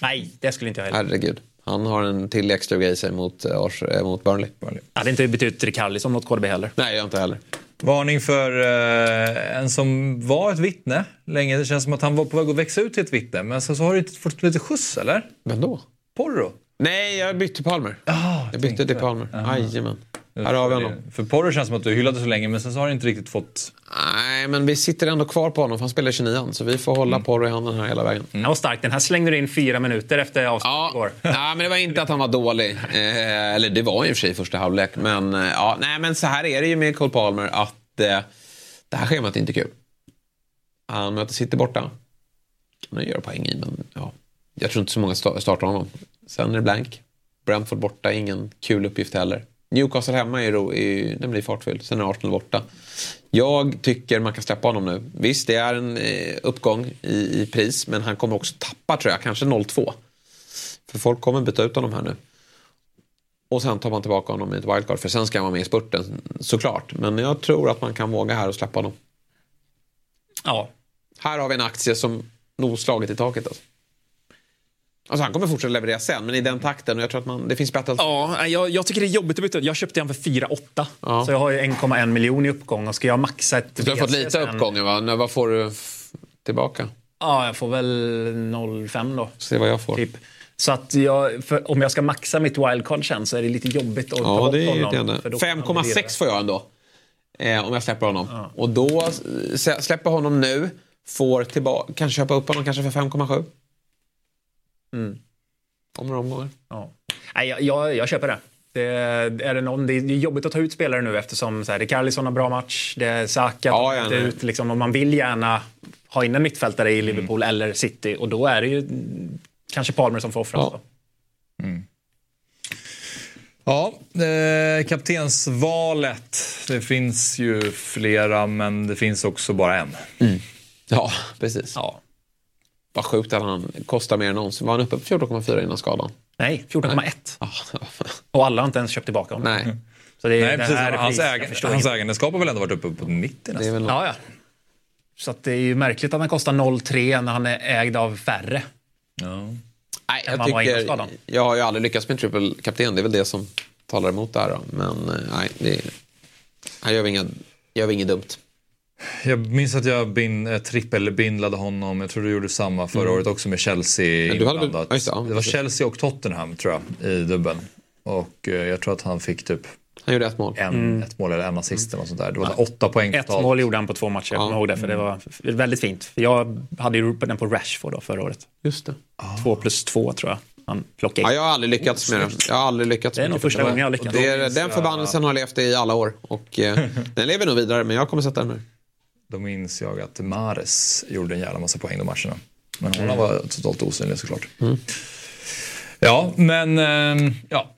Nej, det skulle inte jag heller. Herregud. Han har en till extra grej i sig mot, eh, mot Burnley. Jag hade inte bytt ut Rikarlison mot KDB heller. Nej, jag inte heller. Varning för eh, en som var ett vittne länge. Det känns som att han var på väg att växa ut till ett vittne. Men sen så har du inte fått lite skjuts, eller? Vem då? Porro. Nej, jag bytte Palmer. jag bytte till Palmer. Jajamän. Här har vi honom. För Porro känns som att du hyllade så länge, men sen så har du inte riktigt fått... Nej, men vi sitter ändå kvar på honom för han spelar 29 så vi får hålla Porro i handen här hela vägen. Den var stark. Den här slängde du in fyra minuter efter avslutet igår. <laughs> Ja, men det var inte att han var dålig. Eh, eller det var ju i och för sig i första halvlek. Men, eh, ja, nej, men så här är det ju med Cole Palmer att eh, det här schemat är inte kul. Han möter City borta. Kan han göra poäng i, men ja. Jag tror inte så många sta- startar honom. Sen är det blank. Brentford borta, ingen kul uppgift heller. Newcastle hemma är, ro, är, den blir fartfylld. Sen är Arsenal borta. Jag tycker man kan släppa honom nu. Visst, det är en eh, uppgång i, i pris, men han kommer också tappa tror jag, kanske 0-2. För folk kommer byta ut honom här nu. Och sen tar man tillbaka honom i ett wildcard, för sen ska han vara med i spurten såklart. Men jag tror att man kan våga här och släppa honom. Ja. Här har vi en aktie som nog slagit i taket. Alltså. Alltså han kommer fortsätta leverera sen, men i den takten. Och jag tror att man, det finns bättre Ja, jag, jag tycker det är jobbigt att byta ut. Jag köpte den för 4,8. Ja. Så jag har ju 1,1 miljon i uppgång och ska jag maxa ett Du har fått lite sen- uppgången va? När- Vad får du tillbaka? Ja, jag får väl 0,5 då. Se vad jag får. Typ. Så att jag, för om jag ska maxa mitt wildcard sen så är det lite jobbigt att ta Ja, bort det är honom, irriterande. för då kan han bli dyrare. 5,6 får jag ändå. Eh, om jag släpper honom. Och då släpper honom nu. Får tillbaka, kan köpa upp honom kanske för 5,7. Mm. Om några omgångar. Ja. Nej, jag, jag, jag köper det. Det är, det någon, det är jobbigt att ta ut spelare nu eftersom så här, Rikarlison har bra match, det är Saka Ja, ja, nej. ut, liksom, och man vill gärna ha in en mittfältare i Liverpool eller City och då är det ju mm, kanske Palmer som får offras. då. Ja, eh, kaptensvalet. Det finns ju flera, men det finns också bara en. Ja, precis. Ja. Vad sjukt att han kostar mer än någonsin. Var han uppe på 14,4 innan skadan? Nej, 14,1. Ah, Och alla har inte ens köpt tillbaka honom. Nej. Så det, är- Nej, det precis. Hans, äg, hans inte. ägandeskap har väl ändå varit uppe på 90 Det är nästan. väl något. Ja, ja. Så att det är ju märkligt att han kostar 0,3 när han är ägd av färre. Ja. Nej, jag, man var innan tycker, jag har ju aldrig lyckats med triple kapten. Det är väl det som talar emot det här. Då. Men eh, nej, det, gör inga, gör vi inget dumt. Jag minns att jag bin, eh, trippelbindlade honom. Jag tror du gjorde samma förra Mm. året också med Chelsea du hade inblandat. ja, det, ja, var. Chelsea och Tottenham tror jag i dubbeln. Och eh, jag tror att han fick typ Han gjorde ett mål. en, ett mål eller en assist eller något sånt där. Det var åtta poäng Ett totalt. mål gjorde han på två matcher, jag Ja. kommer ihåg det, för det var väldigt fint. För Jag hade ju den på Rashford då förra året. Just det. Två plus två tror jag han plockade Ja, in. jag har aldrig lyckats med det. Jag har aldrig lyckats Det är med nog första gången jag har lyckats. Det är, den förbannelsen har levt i alla år. Och eh, <laughs> den lever nog vidare, men jag kommer sätta den nu. Då minns jag att Mares gjorde en jävla massa poäng de matcherna. Men hon var totalt osynlig såklart. Ja, men ehm, ja,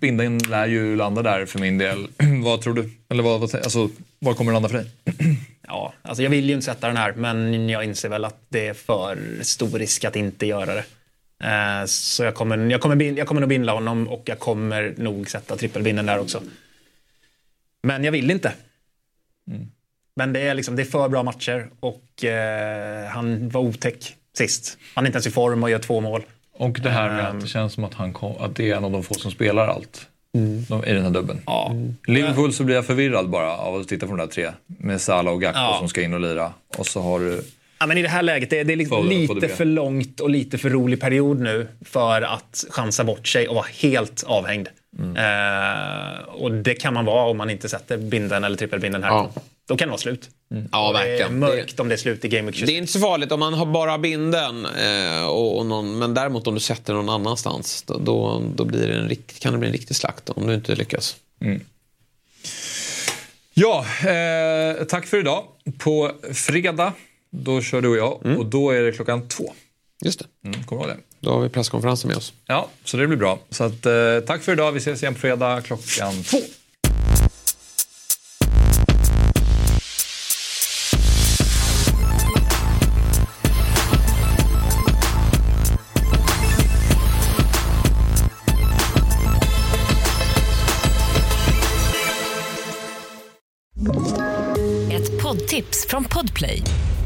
binden lär ju landa där för min del. <clears throat> vad tror du? Eller vad, vad, alltså, var kommer det landa för dig? <clears throat> Ja, alltså jag vill ju inte sätta den här, men jag inser väl att det är för stor risk att inte göra det. Eh, Så jag kommer, jag, kommer, jag kommer nog bindla honom och jag kommer nog sätta trippelbinden där också. Men jag vill inte. Men det är, liksom, det är för bra matcher och eh, han var otäck sist. Han är inte ens i form och gör två mål. Och det här med att det känns som att, han kom, att det är en av de få som spelar allt. De, I den här dubben. Ja. Liverpool så blir jag förvirrad bara av att titta på de där tre. Med Salah och Gakpo Ja. som ska in och lira. Och så har du... Ja, men I det här läget, det är, det är liksom lite för långt och lite för rolig period nu för att chansa bort sig och vara helt avhängd. Mm. Eh, och det kan man vara om man inte sätter binden eller trippelbinden här. Ja. Då kan det vara slut. Ja, Det är verkligen. mörkt om det är slut i Game Week 26. Det är inte så farligt om man har bara binden. Eh, och, och någon, men däremot om du sätter någon annanstans. Då, då, då blir det en, rikt- kan det bli en riktig slakt om du inte lyckas. Ja, eh, tack för idag. På fredag, då kör du och jag. Och då är det klockan två. Just det. Mm, kommer du ihåg det? Då har vi presskonferensen med oss. Ja, så det blir bra. Så att, eh, tack för idag. Vi ses igen på fredag klockan två. Ett poddtips från Podplay.